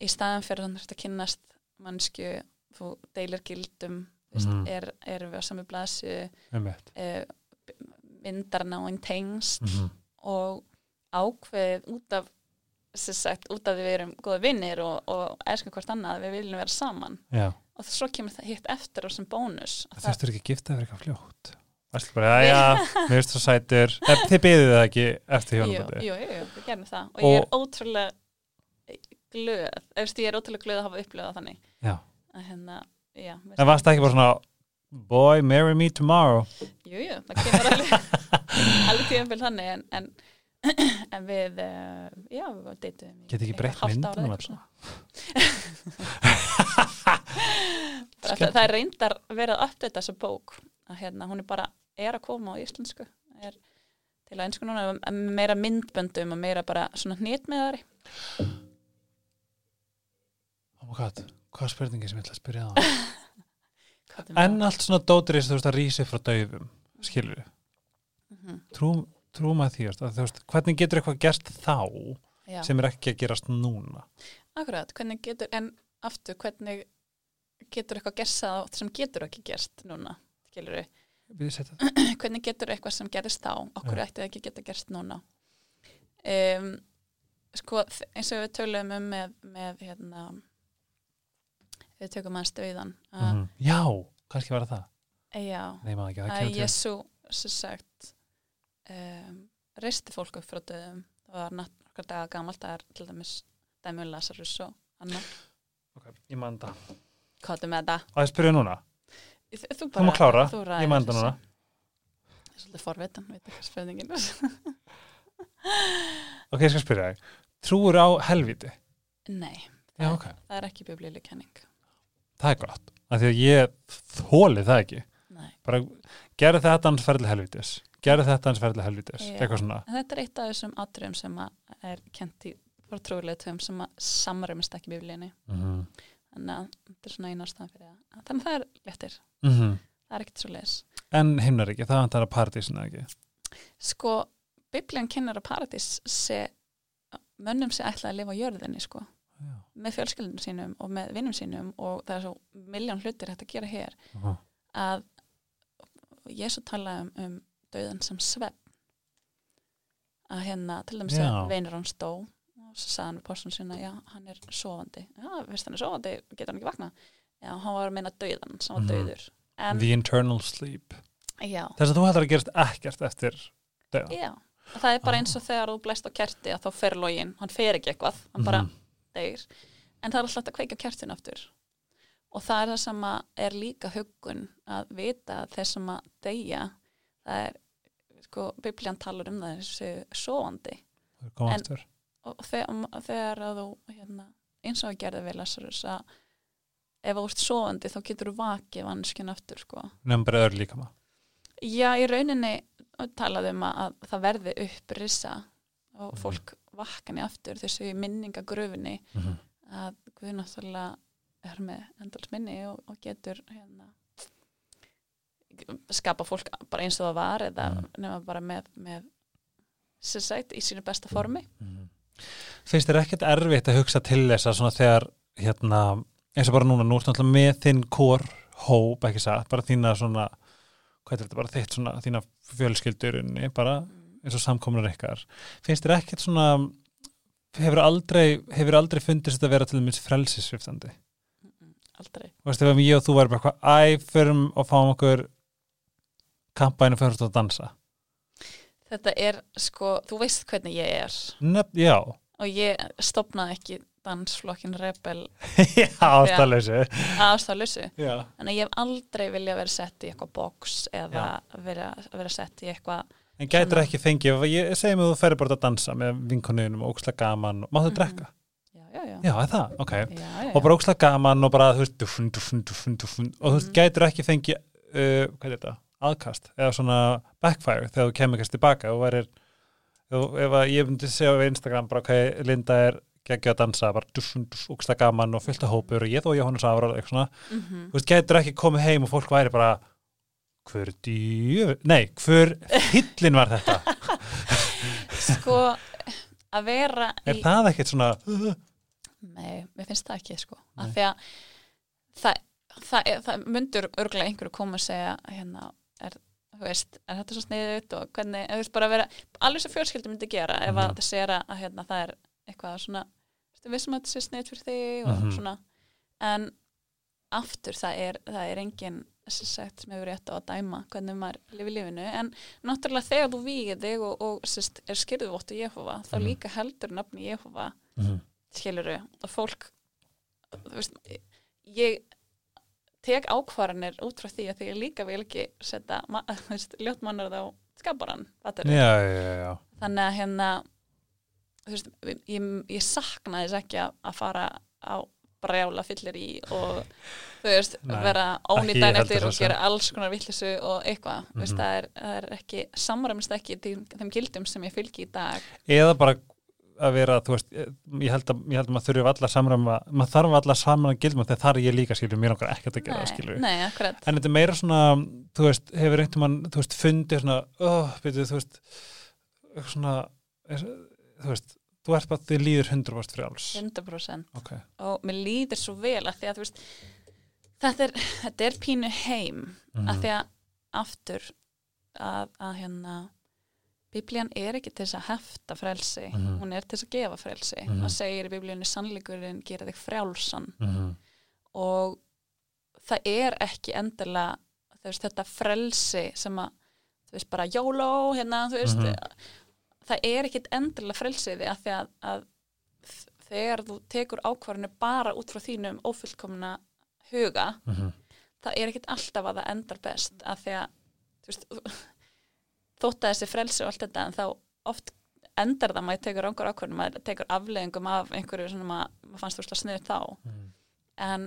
í staðan fyrir þannig að kynnast mannsku, þú deilir gildum mm Mhm. er, er við á sami blasu einmitt. eh, myndar náinn tengst mm og ákveðið út af sem sagt, út af því við erum góða vinnir og, og elskum hvort annað, við viljum vera saman. Já, og svo kemur það hitt eftir og sem bónus. Að það þurftur ekki að gifta yfir eitthvað fljótt? Æsli bara, já, já, (laughs) mér finnst það sætur. Þið, þið byggðu það ekki eftir jú, hjónabandi jú, jú, jú, við gerum það. Og, Og- ég er ótrúlega glöð, eftir ég er ótrúlega glöð að hafa upplifað þannig. Já. að hérna, já En varst það ekki bara svona Boy, marry me tomorrow. Jú, jú, það kemur alveg (laughs) alveg tíðanbíl þannig en, en, (clears throat) en við uh, já, við deytum Get ekki breytt myndunum alltaf það, það er reyndar verið að uppdata þessa bók að hérna, hún er bara, er að koma á íslensku. Er til að einsku núna meira myndböndum og meira bara svona hnitmiðari. Oh my god, hvað spurningi sem ég ætla að spyrja það (laughs) En allt svona dótrið þú veist að rísi frá dauðum skilur við, Mhm, trú, trú maður því að, þú veist, hvernig getur eitthvað gerst þá já, sem er ekki að gerast núna? Akkurat, hvernig getur en aftur, hvernig getur eitthvað gerst það sem getur ekki gerst núna, skilur við (clears throat) hvernig getur eitthvað sem gerist þá okkur ætti ekki geta gerst núna? Um, sko eins og við töluðum um með, með hérna við tökum aðeins döiðan mm Já, kannski var það já, að Jésu sagt um, reisti fólk upp frá döðum. Það var nokkar daga gamalt það er til dæmis dæmur Lazarus og annar okay, Ég man það hvað er með þetta? Og ég spyrja núna, Þú, þú má klára, ég man það núna. Ég er svolítið forvitan, veit ekki spurningin. Er. (laughs) Ok, ég skal spyrja þig. Trúur á helviti? Nei, Já, ok, það er ekki biblíli kenning það er gott. Af Því að ég þóli það ekki. Nei. Bara gerði þetta hans ferðli helvitis Gerði þetta hans ferðli helvitis. Eitthvað svona. En þetta er eitt af þessum atriðum sem er kent í trúleitum sem samrömmist ekki biblíunni. Mm -hmm. þannig að þetta er svona eina ástæðan fyrir það. Þannig að það er léttir, Mhm. það er ekkert svo leis En himnar ekki, það vantar að paradísina ekki. Sko, biblían kynnar að paradís sé, mönnum sé ætla að lifa á jörðinni sko, Já. með fjölskyldunum sínum og með vinnum sínum og það er svo miljón hlutir hægt að gera hér. Uh að Jésu talaði um, um döðan sem svepp að hérna til dæmis að veinur hans dó og svo sagði hann við postum sinna, já, hann er sofandi. Já, veist hann er sofandi, getur hann ekki vakna? Já, hann var að meina döðan, sem var Mhm. döður en, The internal sleep. Já, Þess að þú heldur að gerast ekkert eftir döða já það er bara Ah. eins og þegar þú blæst á kerti að þá fer login, hann fer ekki eitthvað hann bara Mhm. deyr. En það er alltaf að kveika kertin aftur. Og það er það sem er líka hugun að vita að sem að deyja það er sko, biblían talar um það þessu Koma En- og þegar, að þú hérna, eins og að gerði við Lazarus að ef þú ert sofandi þá getur þú vakið vannskjön aftur sko. Nefnum bara öðru líka maður já, í rauninni talaði um að, að það verði upprissa og fólk vakni aftur þessu minningagröfinni Mhm. að Guð náttúrulega er með endals minni og, og getur hérna skapa fólk bara eins og það var eða Mm. nema bara með, með sem sagt, í sínu besta formi. Finnst þér ekkert erfitt að hugsa til þess að svona þegar hérna, eins og bara núna, nú með þinn kór hóp, ekki satt, bara þína svona hvað er þetta, bara þitt svona þína fjölskyldurinni, bara eins og samkomnar ykkar, finnst þér ekkert svona hefur aldrei hefur aldrei fundist þetta að vera til dæmis frelsisviftandi Mm, aldrei. Þú veist, ef ég og þú væri bara eitthvað æ, förum og fáum okkur kampænu fyrir að dansa. Þetta er sko, þú veist hvernig ég er. Nefn, já, og ég stopnaði ekki dansflokkin Rebel. (laughs) Já, en ég hef aldrei vilja verið sett í eitthvað box eða vera, vera sett í eitthvað en gætur ekki fengið, ég segi mig að þú ferði bara að dansa með vinkonunum og ókslega gaman, máttu Mhm. drekka? já, já, já, það, ok. Já, já, og bara ókslega gaman og bara, þú veist, dufn, dufn, dufn, dufn og þú veist, Mhm. gætur ekki fengið uh, hvað er þetta, aðkast eða svona backfire þegar þú kemur kannski tilbaka og værir, ef, ég myndi segja á Instagram bara, ok, Linda er geggja að dansa, bara dufn, ókslega gaman og fullt af hópur og ég þó Jóhannes Ára eitthvað svona, Mhm. þú veist, gætur ekki komið heim og fólk væri bara hver djú, nei, hver hillin var þetta (laughs) sko að vera er í það ekkert svona nei, mér finnst það ekki sko Nei. af því að það, það, er, það myndur örgulega einhverju koma að segja hérna, er, veist, er þetta svo sniðut og hvernig, þú veist, bara vera alveg sem fjölskyldi myndi gera ef Mhm. að það segja að hérna, það er eitthvað svona þú veist að þetta sé sniðut fyrir þig og Mhm. svona en aftur það er, það er engin sem sagt sem hefur rétt á að dæma hvernig maður lifi lífinu en náttúrulega þegar þú vígir þig og, og sérst, er skyrðuvottu Jehova þá Mhm. líka heldur nafni Jehova Mhm. skiluru og fólk þú veist, ég tek ákvarðanir út frá því að því ég líka vil ekki setja ma- (laughs) þú veist, ljótmannar á skaparan já, já, þannig að hérna veist, ég, ég sakna þess ekki að, að fara á brjála fyllir í og þú veist, Nei, vera heldur eftir og gera alls konar villisu og eitthvað, mm Mhm. það, það er ekki samræmist ekki þeim gildum sem ég fylgi í dag. Eða bara að vera, þú veist, ég held að, ég held að maður þurfi allar samræma, maður þarf allar samræma gildum þegar þar er ég líka skilur, mér okkar ekkert að gera það skilur. nei, akkurat En þetta er meira svona, þú veist, hefur einhvern mann, þú veist, fundið svona, oh, byrju, þú veist, svona, þú veist, þú ert bara, þið líður 100% frjáls. 100% Ok. og mér líður svo vel að því að þú veist þetta er, þetta er pínu heim Mhm. að því að aftur að, að hérna Biblían er ekki til þess að hefta frelsi, Mhm. hún er til þess að gefa frelsi Mhm. það segir í Biblíunni sannleikurinn gera þig frjálsan Mm og það er ekki endilega veist, þetta frelsi sem að þú veist bara YOLO hérna, þú veist, Mhm. það er ekkit endilega frelsiði að því að, að þegar þú tekur ákvarðinu bara út frá þínum ófullkomna huga, -hmm. það er ekkit alltaf að það endar best að því að þú veist, þótt að þessi frelsi og allt þetta en þá oft endar það maður tekur ángur ákvarðinu, maður tekur afleðingum af einhverju sem maður, maður fannst úrslega sniður þá. Mhm. en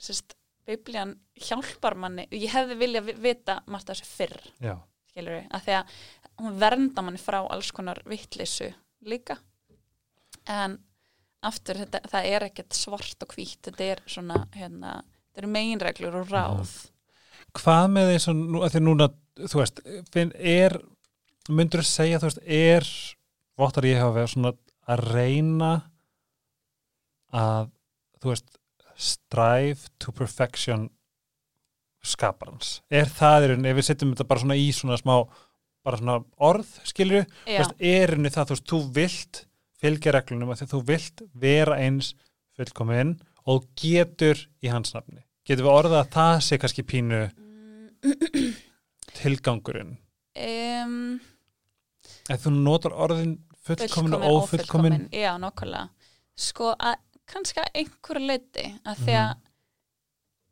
sérst, biblían hjálpar manni, ég hefði vilja vi- vita margt af þessu fyrr, skilur við að því að hún verndar manni frá alls konar vittleysu líka. En aftur þetta, það er ekkert svart og hvítt þetta er svona, hérna þetta eru meginreglur og ráð Hvað með eins og, nú, því núna, þú veist, finn, er, myndur þú segja, þú veist, er, vottar ég hafa verið svona að reyna að, þú veist, strive to perfection skaparans. Er það rauninni, ef við setjum þetta bara svona í svona smá, bara svona orð, skilju, þú veist, er henni það, þú veist, þú vilt fylgja reglunum að því þú vilt vera eins fullkominn og getur í hans nafni. Getur við orðað að það sé kannski pínu (clears throat) tilgangurinn? um, Ef þú notar orðin fullkominn og ófullkominn, já, nokkulega sko að kannski að einhverju leiti að því að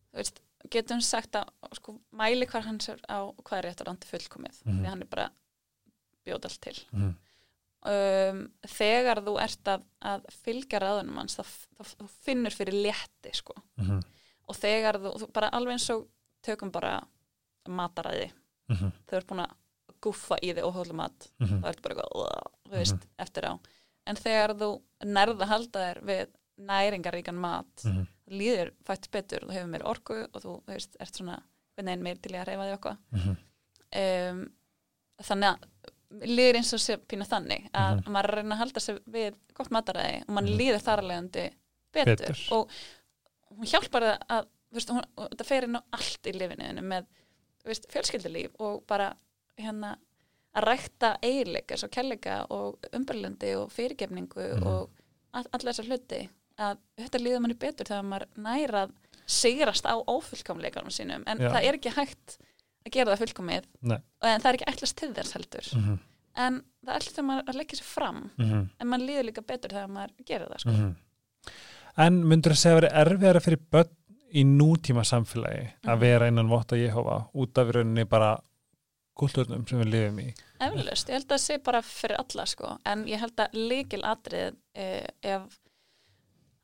þú veist, getum sagt að sko, mæli hvar hans er á hvað er rétt að randi fullkomið Mhm. því hann er bara bjóð allt til Mhm. um, þegar þú ert að, að fylgja ráðunum hans þá, þá, þá finnur fyrir létti sko. Mhm. og þegar þú, þú bara alveg eins og tökum bara mataræði Mhm. þau eru búin að guffa í þig óhóðlega mat Mhm. þá ertu bara eitthvað, þú veist, eftir á en þegar þú nærða halda þér við næringaríkan mat Mhm. líður fætt betur þú hefur meir orku og þú, veist, ert svona hvernig meir til að reyfa því okkur Mhm. um, þannig að líður eins og sé pínu þannig að Mhm. maður að reyna að halda sig við gott mataræði og Mhm. líður þar alvegandi betur, Betur. og hún hjálpar það að þú veist, hún, þetta fer inn á allt í lifinu með veist, fjölskyldulíf og bara hérna að rækta eiginleika, svo kærleika og umbyrlandi og fyrirgefningu Mhm. og all, allir þessar hluti að þetta líður manni betur þegar maður nærað sigrast á ófullkomleikanum sínum en Já. það er ekki hægt að gera það fullkomið Nei. en það er ekki ætlast til þess heldur Mhm. en það er alltaf maður að leggja sér fram Mhm. en mann líður líka betur þegar maður gerir það sko. Mhm. En myndur þú segja að vera erfiðara fyrir börn í nútíma samfélagi að Mhm. vera innan votta Jehova út af rauninni bara kulturnum sem við lifum í eflaust, ég held að það sé bara fyrir alla sko. en ég held að líkil atrið eh, ef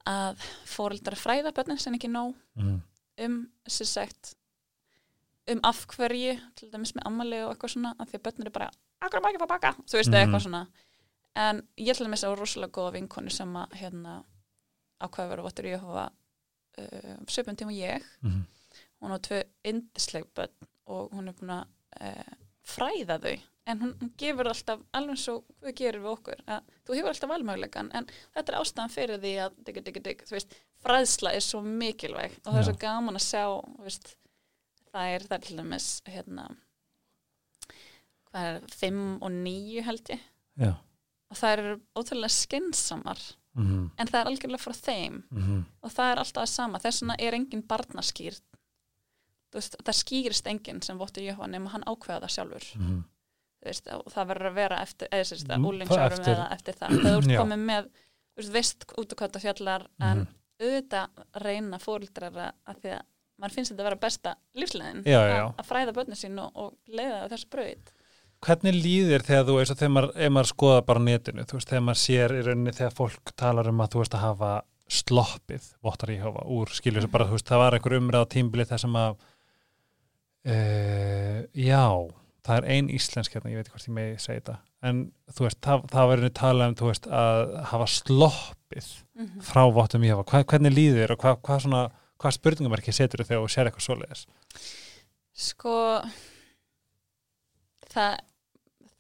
að fóreldrar fræða börnin sem ekki nóg Mhm. um sem sagt um af hverju, til dæmis með ammali og eitthvað svona, af því að börnir er bara akkur ekki fá baka, þú veist, Mhm. eða eitthvað svona en ég til dæmis á rosalega góða vinkonu sem að hérna ákveða vera votur í að hafa uh, söpum tíma ég. Mhm. hún á tvö indisleg börn og hún er búin að uh, fræða þau. En hún, hún gefur alltaf alveg svo hvað gerir við okkur að þú hefur alltaf valmögulegan en þetta er ástæðan fyrir því að digg, digg, þú veist, fræðsla er svo mikilvæg og það er svo gaman að sjá veist, það er það til dæmis hérna hvað er fimm og níu held ég. Já. Og það eru ótrúlega skinsamar Mhm. en það er algjörlega frá þeim Mhm. og það er alltaf það sama, þess vegna er engin barnaskýrt veist, það skýrist enginn sem vottur Jóhann nema hann ákveða það sjálfur Mhm. Þú veist, það verður að vera eftir eða sérst Mm, eða eftir það þegar þú ert Já. komið með veist út og hvað það fjallar en Mhm. auðvitað reyna fóreldrar að því að mann finnst þetta að vera besta lífslegin að fræða börnin sín og, og leiða það þessu brauð Hvernig líðir þegar þú veist að þegar maður, maður skoða bara netinu, þú veist, þegar maður sér í rauninni þegar fólk talar um að þú veist að hafa sloppið vottar í hafa úr, skilur þessu bara, þú veist, það var einhver umræð á tímbili þar sem að e, já, það er ein íslensk hérna, ég veit ekki hvort ég megi segja þetta, en þú veist, það, það var einhverju talað um, þú veist, að hafa sloppið mm frá vottum í hafa, Hva, hvernig líðir og hvað, hvað svona, hvað spurningamarki setur þegar þú sér eitthvað svoleiðis? sko það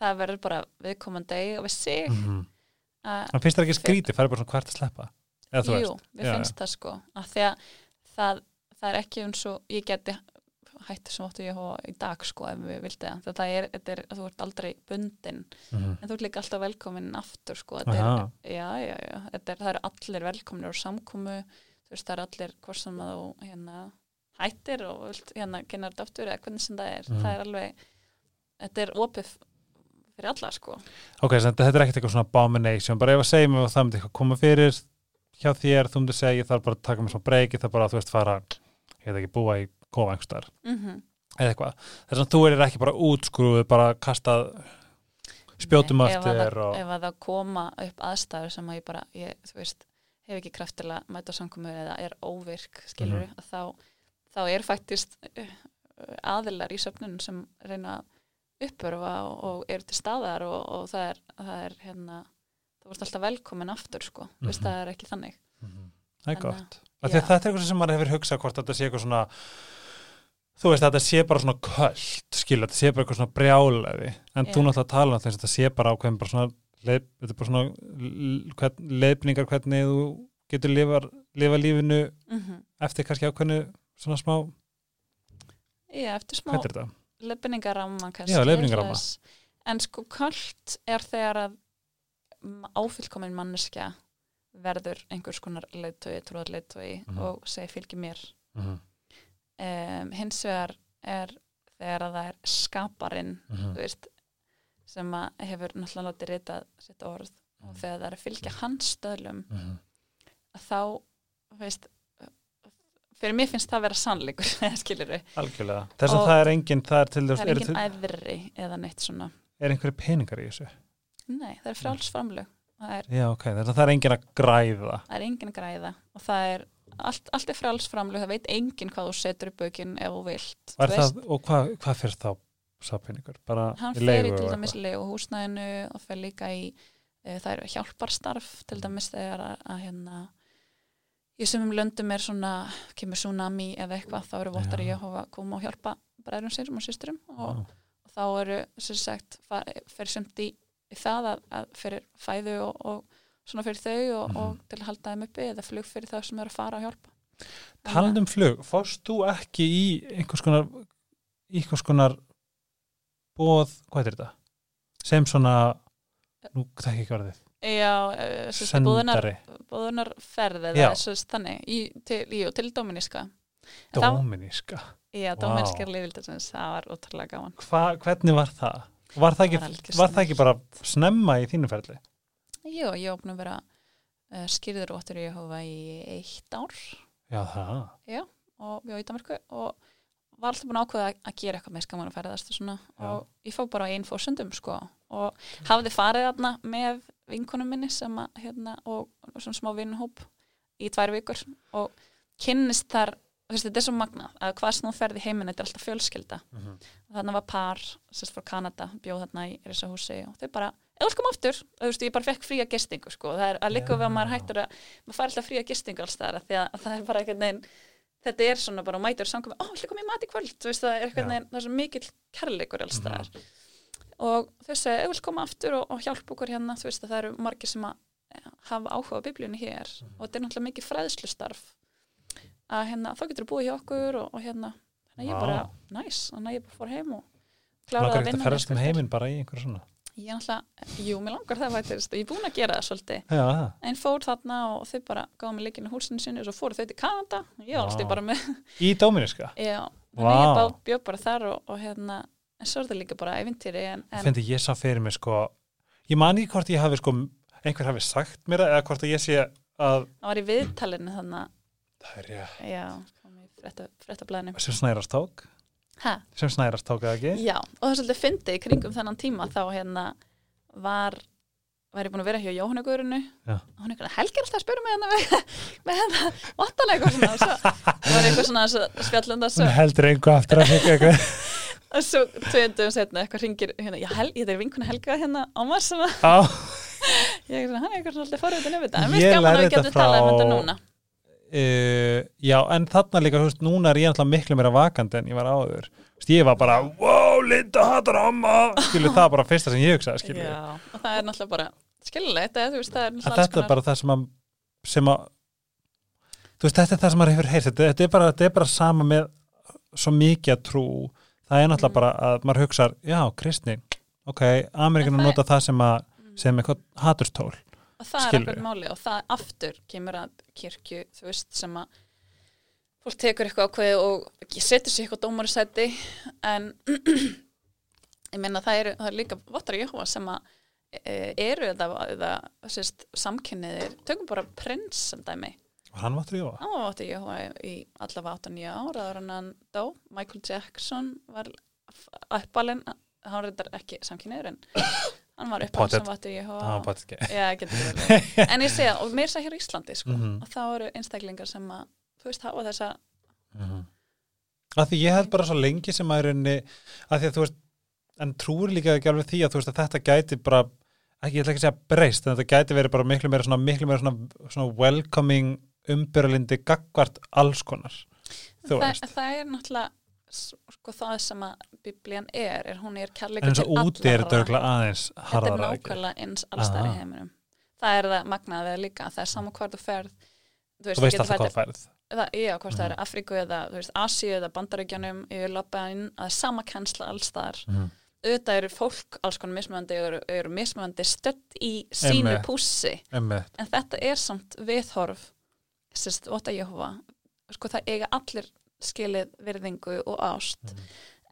það verður bara viðkomandi og við sig. Mm -hmm. að Það finnst það ekki skrítið, það er bara svona hvert að sleppa, Jú, við Já, finnst það sko. Að því að það, það er ekki eins og ég geti hætti sem áttu ég að í dag sko ef við vildi það. Það er, er, þú ert aldrei bundin Mhm. en þú ert líka alltaf velkomin aftur sko. Er, já, já, já, er, það eru allir velkominir á samkomu. Þú veist, það eru allir hvort sem þú hérna hættir og vilt hérna kynna þetta aftur eða hvernig sem það er, Mhm. það er alveg þetta er opið fyrir alla sko Ok, þetta er ekkert eitthvað svona abomination, bara ef að segja mig og það myndi eitthvað koma fyrir hjá þér, þú myndi segja ég þarf bara að taka mig svona breyki, það bara að þú veist fara, ég veit ekki, búa í kofa einhverstaðar, mm eða eitthvað. Þess að þú er ekki bara útskrúið, bara kastað spjótum aftur það- og... ef að það koma upp aðstæður sem að ég bara, ég, þú veist hef ekki kraft til að mæta samkomu eða er óvirk, skilur Mhm. þá, þá er faktist uh, aðilar í söfnunum sem reyna að uppörfa og, og eru til staðar og, og það er, það er hérna, þú veist alltaf velkomin aftur sko, mm Mhm. það er ekki þannig Mhm. Það er að- gott. Að Já. Þetta er eitthvað sem maður hefur hugsað hvort þetta sé eitthvað svona þú veist, þetta sé bara svona köld skilur, þetta sé bara eitthvað svona brjálæði en þú Já. náttúrulega tala um þess að þetta sé bara ákveðin bara svona, leif, þetta er bara svona leifningar hvernig þú getur lifa, lifa lífinu mm eftir kannski ákveðinu svona smá, Já, eftir smá leifinningaramma kannski Já, leiðbeiningaramma. þess. en sko kallt er þegar að áfyllkomin manneskja verður einhvers konar leiðtögi, trúðar leiðtögi Mhm. og segi fylgi mér Mm um, hins vegar er þegar að það er skaparinn -hmm. þú veist, sem að hefur náttúrulega látið ritað sitt orð og þegar það er að fylgja hans stöðlum Mhm. þá, þú veist fyrir mér finnst það að vera sannleikur (laughs) skilur við. Þess að það er engin, það er til það er engin til, æðri eða neitt svona er einhverju peningar í þessu? Nei, það er frjálsframlög. Það er, Já, ok, þess að það er engin að græða. það er engin græða og það er, allt, allt er frjálsframlög, það veit engin hvað þú setur upp aukinn ef þú vilt. Það, og hvað, hvað fyrir þá sá peningur? Bara hann í í til dæmis leigu húsnæðinu og fer líka í, e, það eru hjálparstarf til dæmis þegar að, að hérna, í sumum löndum er svona kemur tsunami eða eitthvað þá eru Já. Jehova að koma og hjálpa bræðurum sérum og systurum og, og þá eru sem sagt fer sumt í, í það að, að fyrir fæðu og, og svona fyrir þau og, Mhm. og til að halda þeim uppi eða flug fyrir það sem eru að fara að hjálpa Talandi um flug, fórst þú ekki í einhvers konar í einhvers konar bóð, hvað er þetta? Sem svona nú þekki ekki orðið Já, eh, sem sagt, búðunar, Sendari, búðunar ferði Já. eða þannig. Í, til, í, til Dominíska. Dóminíska Já, Vá. Dominískar liðvildasins, það var ótrúlega gaman. Hva, Hvernig var það? Var það, Það ekki, var það ekki bara snemma í þínu ferli? Jú, ég opnum vera uh, skýrður óttur í Jehova í eitt ár. Já, það. Og við á Ídamerku og var alltaf búin að ákveða að gera eitthvað með skaman að ferðast og og ég fór bara einn fórsöndum sko. Og hafði farið þarna með vinkonum minni sem að hérna og svona smá vinnhóp í tvær vikur og kynnist þar veist, þetta er svo magnað að hvað sem þú ferði heiminn þetta er alltaf fjölskylda. Mhm. og þannig var par sérst frá Kanada bjóð þarna í þessa húsi og þau bara, eða kom aftur og þú veist, ég bara fekk fría gestingu sko, það er að líka við að maður hættur að maður fær alltaf fría gestingu alls þar því að það er bara einhvern veginn þetta er svona bara og mætur samkomi, ó, viltu koma í mat í kvöld? Þú veist, það er einhvern Já. veginn, það er svo mikill kærleikur alls þar og þau segja, þú vilt koma aftur og, og hjálpa okkur hérna, þú veist að það eru margir sem að eh, hafa áhuga á biblíunni hér. Mhm. og þetta er náttúrulega mikið fræðslustarf. Að hérna, þá getur þú búið hjá okkur og, og hérna, þannig að ég bara næs, þannig að ég bara fór heim og kláraði að ekki að vinna ferðast um með heiminn bara í einhverju svona? Ég er náttúrulega, jú, mér langar það vætist og ég er búin að gera það svolítið. Já, það en fór þarna og þau bara gáði mig líkinu húsinu sinni og svo fóru þau til Kanada. Og ég var alltaf bara með Í Dóminíska? Já, þannig ég bjóð bara þar og, og hérna, en svo er það líka bara en Fyndi ég sá fyrir mig sko Ég man ekki hvort ég hafi sko einhver hafi sagt mér eða hvort að ég sé að það var í viðtalinu þannig Það er að, já, frétta, fréttablaðinu. Sem snærast tók. Ha, sem snærast tók eða ekki? Já, og það er svolítið fyndið í kringum þennan tíma þá hérna var var ég búin að vera hjá Jóhanna Guðrunu Já. og hún er eitthvað, Helgi er alltaf að spyrja mig hérna með, hérna, vattanleik og svona og svo var eitthvað svona svo spjallunda svo Hún heldur einhver aftur að fikka eitthvað (laughs) og svo tveitum setna eitthvað ringir hérna, já, hel, ég er vinkuna Helga hérna á maður Á, (laughs) ég er svona, hann er eitthvað svolítið forvitin um þetta. En Ég skaman að við getum þetta talað um frá- þetta núna. uh, Já, en þarna líka, þú veist, núna er ég náttúrulega miklu meira vakandi en ég var áður. Þú veist, Ég var bara, wow, Linda hattar amma. Skilu það bara fyrsta sem ég hugsaði, skilu já, og það er náttúrulega bara skilulegt, er þetta er bara það sem að sem að veist, þetta er það sem maður hefur heyrt þetta, þetta, er þetta er bara sama með svo mikið að trú það er náttúrulega Mm. bara að maður hugsar já, kristni, ok, Amerikanar nota það sem að sem eitthvað haturstól og það er Skilurðu? eitthvað máli og það aftur kemur að kirkju, þú veist, sem að fólk tekur eitthvað ákveði og setur sér eitthvað dómarisæti en (clears throat) ég meina það eru, það er líka vottar í Jehova sem að e, eru eða, eða sérst, samkynniðir, tökum bara prins sem dæmi, og hann vartur í óa hann var vottar í allavega 8-9 ára ára en hann dó, Michael Jackson var uppalinn, hann reyndar ekki samkynniður en hann var uppalinn sem getur verið. (laughs) En ég segja, og mér á Íslandi, sko, Mhm. og þá eru einstaklingar sem að, þú veist, hafa þessa, að því ég held bara svo lengi sem að er inni að því að þú veist en trúir líka ekki alveg því að þú veist að þetta gæti bara ekki, ég ætla ekki að segja breyst en þetta gæti verið bara miklu meira svona, miklu meira svona, svona welcoming umbyrlindi gagvart alls konar það, veist það er náttúrulega, sko, það sem að biblían er, er hún er og úti er þetta er nákvæmlega eins Aha. heiminum. Það er það magnaðið líka, það er saman hvað þú ferð, þú þú veist alltaf hvað færð það, já, hvort það Mhm. er Afríku eða, veist, Asíu eða Bandaríkjanum yfir labbaðinn, að það er sama kennsla allstar. Mhm. Auðvitað eru fólk alls konar mismöndi eru, eru mismöndi stödd í sínu pússi. En þetta er samt viðhorf sérst, Óta Jehova sko það eiga allir skilið virðingu og ást Mhm.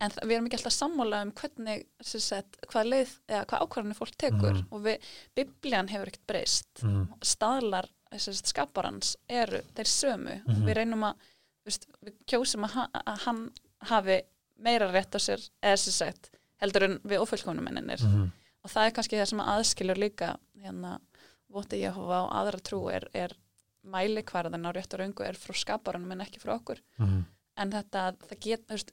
en það, við erum ekki alltaf sammála um hvernig sérst, hvað leið, eða hvað ákvarðanir fólk tekur Mhm. og við, biblían hefur ekkert breyst Mhm. staðlar sérst, skaparans eru þeir sömu Mhm. við reynum að veist, við kjósum að, ha að hann hafi meira rétt á sér eða sérst, heldur en við ofullkomnum menninir Mhm. og það er kannski það sem aðskilur líka hérna, voti Jehova og aðra trú er, er mælikvarðan á rétt og raungu er frá skaparanum en ekki frá okkur Mhm. en þetta, það get, þú veist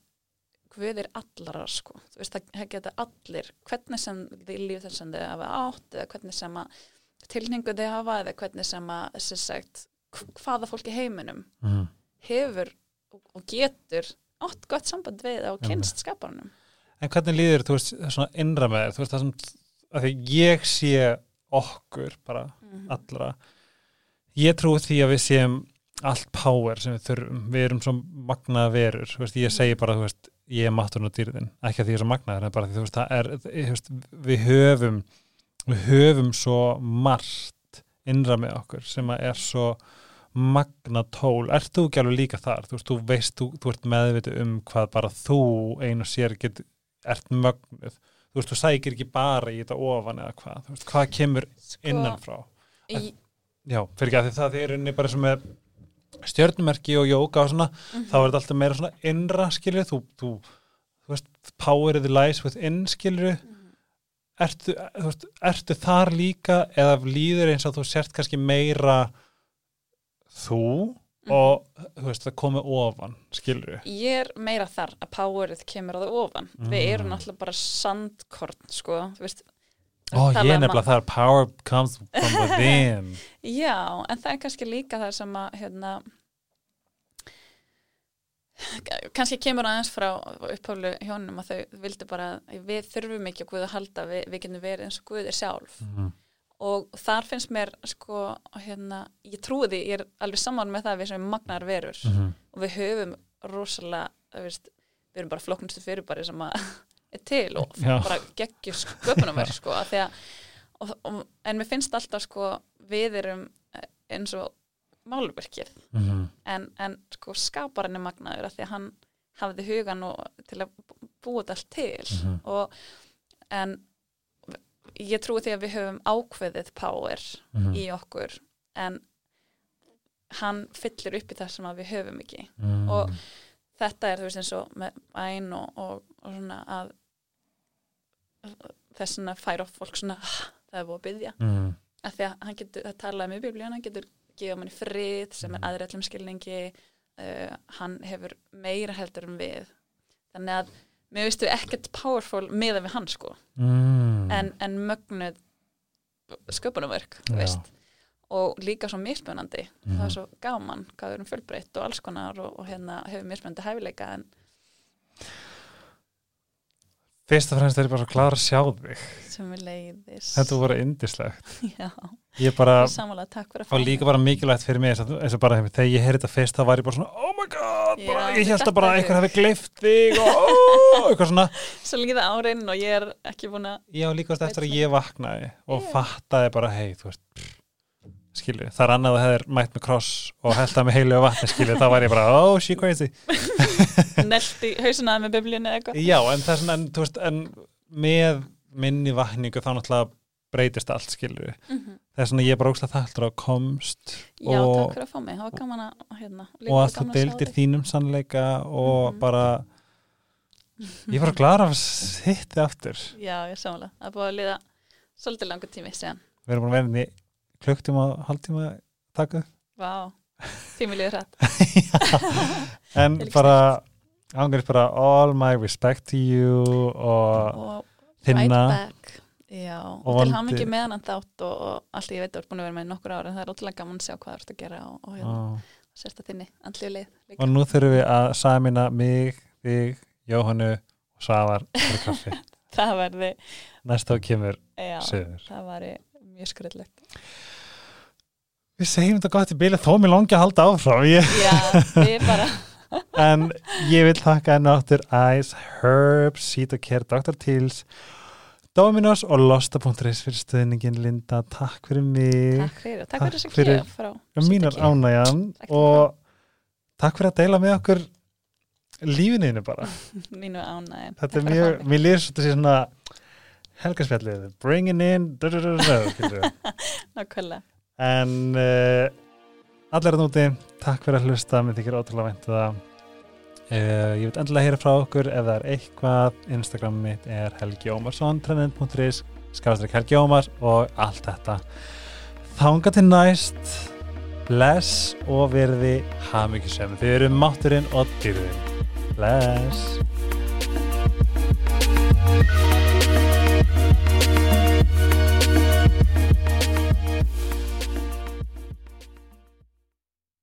Guð er allara sko, veist, það geta allir, hvernig sem þið líf þess sem þið hafa átt eða hvernig sem að tilningu þið hafa eða hvernig sem að, þessi sagt, hvaða fólk í heiminum mm. hefur og, getur átt gott samband við og kynst skaparanum En hvernig líður, þú veist, svona innra með þér, þú veist, það sem, að því ég sé okkur bara Mhm. Ég trúi því að við séum allt power sem við þurfum, við erum svo magnaða verur, veist, ég segi bara, veist, ég er maturinn og dýrðin, ekki að því ég er svo magnaður, en bara því, veist, það er, við höfum, við höfum svo margt innra með okkur sem að er svo magna tól, ert þú ekki alveg líka þar, þú veist, þú veist, þú, þú ert meðvitið um hvað bara þú einu sér get, ert mögnuð, þú veist, þú sækir ekki bara í þetta ofan eða hvað, þú veist, hvað kemur Sko, innanfrá? í, já, fyrir ekki að því það er inni bara sem með stjörnumerki og jóka og svona, Mhm. þá er þetta alltaf meira svona innra skilju, þú, þú, þú veist, power the lies within skilju Mhm. ertu, þú veist, ertu þar líka eða líður eins og þú sért kannski meira þú Mhm. og þú veist, það komi ofan skilju ég er meira þar að powerið kemur að það ofan við Mm. erum náttúrulega bara sandkorn sko, þú veist Ó, tala ég nefnilega að- það er power comes from (laughs) within Já, en það er kannski líka það sem að hérna kannski kemur aðeins frá upphólu hjónum að þau vildu bara við þurfum ekki að Guð að halda við, við getum verið eins og Guð er sjálf Mhm. og þar finnst mér sko hérna, ég trúi því, ég er alveg saman með það að við sem magnar verur Mhm. og við höfum rosalega við erum bara flokknustu fyrirbæri sem að er til og bara geggjur sköpunumverk sko, að því að og, og, en mér finnst alltaf sko við erum eins og málverkið Mhm. en, en sko skaparinn er magnaður að því að hann hafði hugan og, til að búa þetta allt til Mhm. og en ég trúi því að við höfum ákveðið power Mhm. í okkur en hann fyllir upp í það sem við höfum ekki Mhm. og þetta er þú veist eins og með bæn og, og, og svona að þess að færa fólk svona "Ah, það er búið að byggja Mhm. að því að hann getur, það talaði með biblíun hann getur gefa manni frið sem er Mhm. aðrætlum skilningi uh, hann hefur meira heldur en við þannig að mér veistu ekkert powerful meða við hann sko Mhm. en, en mögnuð sköpunumverk og líka svo mismunandi það Mhm. er svo gaman, hvað við erum fjölbreytt og alls konar og, og hérna hefur mismunandi hæfileika en Fyrst og fremst er ég bara svo klar að sjá þig. Sem við leiðis Þetta voru indislegt (laughs) já, Ég bara, samanlega takk fyrir að og líka bara mikilvægt fyrir mig eins og, bara þegar ég heyrði þetta fyrst þá var ég bara svona oh my god, Já, bara, ég held að bara er- einhver hafi gleift þig og oh, eitthvað svona. (laughs) Svo líða árein og ég er ekki búin að Já, líka eftir að ég vaknaði og Já. fattaði bara, hei, þú veist skilju, það er annað að það er mætt með kross og held að með heilu og vatni skilju, þá var ég bara, oh, she crazy. (laughs) Nelt í hausuna með biblíunni eða eitthvað. Já, en það er svona, en, þú veist, en með minni vakningu þá náttúrulega breytist allt skilju Mhm. það er svona, ég er bara ógst að það að komst Já, og, takk fyrir að fá mig, það var gaman að hérna, og að þú deildir þínum sannleika og Mhm. bara (laughs) ég var glæður að hitti aftur. Já, ég samanlega, það er búið að liða svolítið langur tími síðan. Við erum búin að vera inn í klukktíma og hálftíma taka? Vá, tími liður hrætt (laughs) en bara ángrið bara all my respect to you og þinna right Já, og, Og til hann ekki meðan þátt og, og allt ég veit að þú ert búin að vera með nokkur ára en það er ótrúlega gaman að sjá hvað þú ert að gera og, og hérna, og, sérst að þinni andlíu leið og nú þurfum við að samina mig, þig, Jóhannu og Svavar fyrir kaffi. (laughs) Það verði, næsta á kemur já, söður það væri mjög skröldlegt við segjum þetta gott í bíli þó mér langi að halda áfram. Ég, Já, við bara (laughs) en ég vil þakka enn áttur Ice, Herbs, Care, Dr. Teals Dominos og Losta.is fyrir stöðningin Linda, takk fyrir mig. Takk fyrir, takk Takk fyrir þessi fyrir- gjöf frá og mínar ánægjan og takk fyrir að deila með okkur lífininu bara. (laughs) Mínu ánægin þetta er mjög, mér lýr svo sé svona helgarspjallið, in du, du, du, (laughs) Nákvæmlega, en uh, allir að núti, takk fyrir að hlusta. Mér þykir ótrúlega vænt um það. Uh, ég veit endilega heyra frá okkur ef það er eitthvað, Instagram mitt er Helgi Ómarsson, trendin.is skafastrik Helgi Ómars og allt þetta. Þanga til næst. Bless og verði hafmyggisum, þið eru mátturinn og dyrðin bless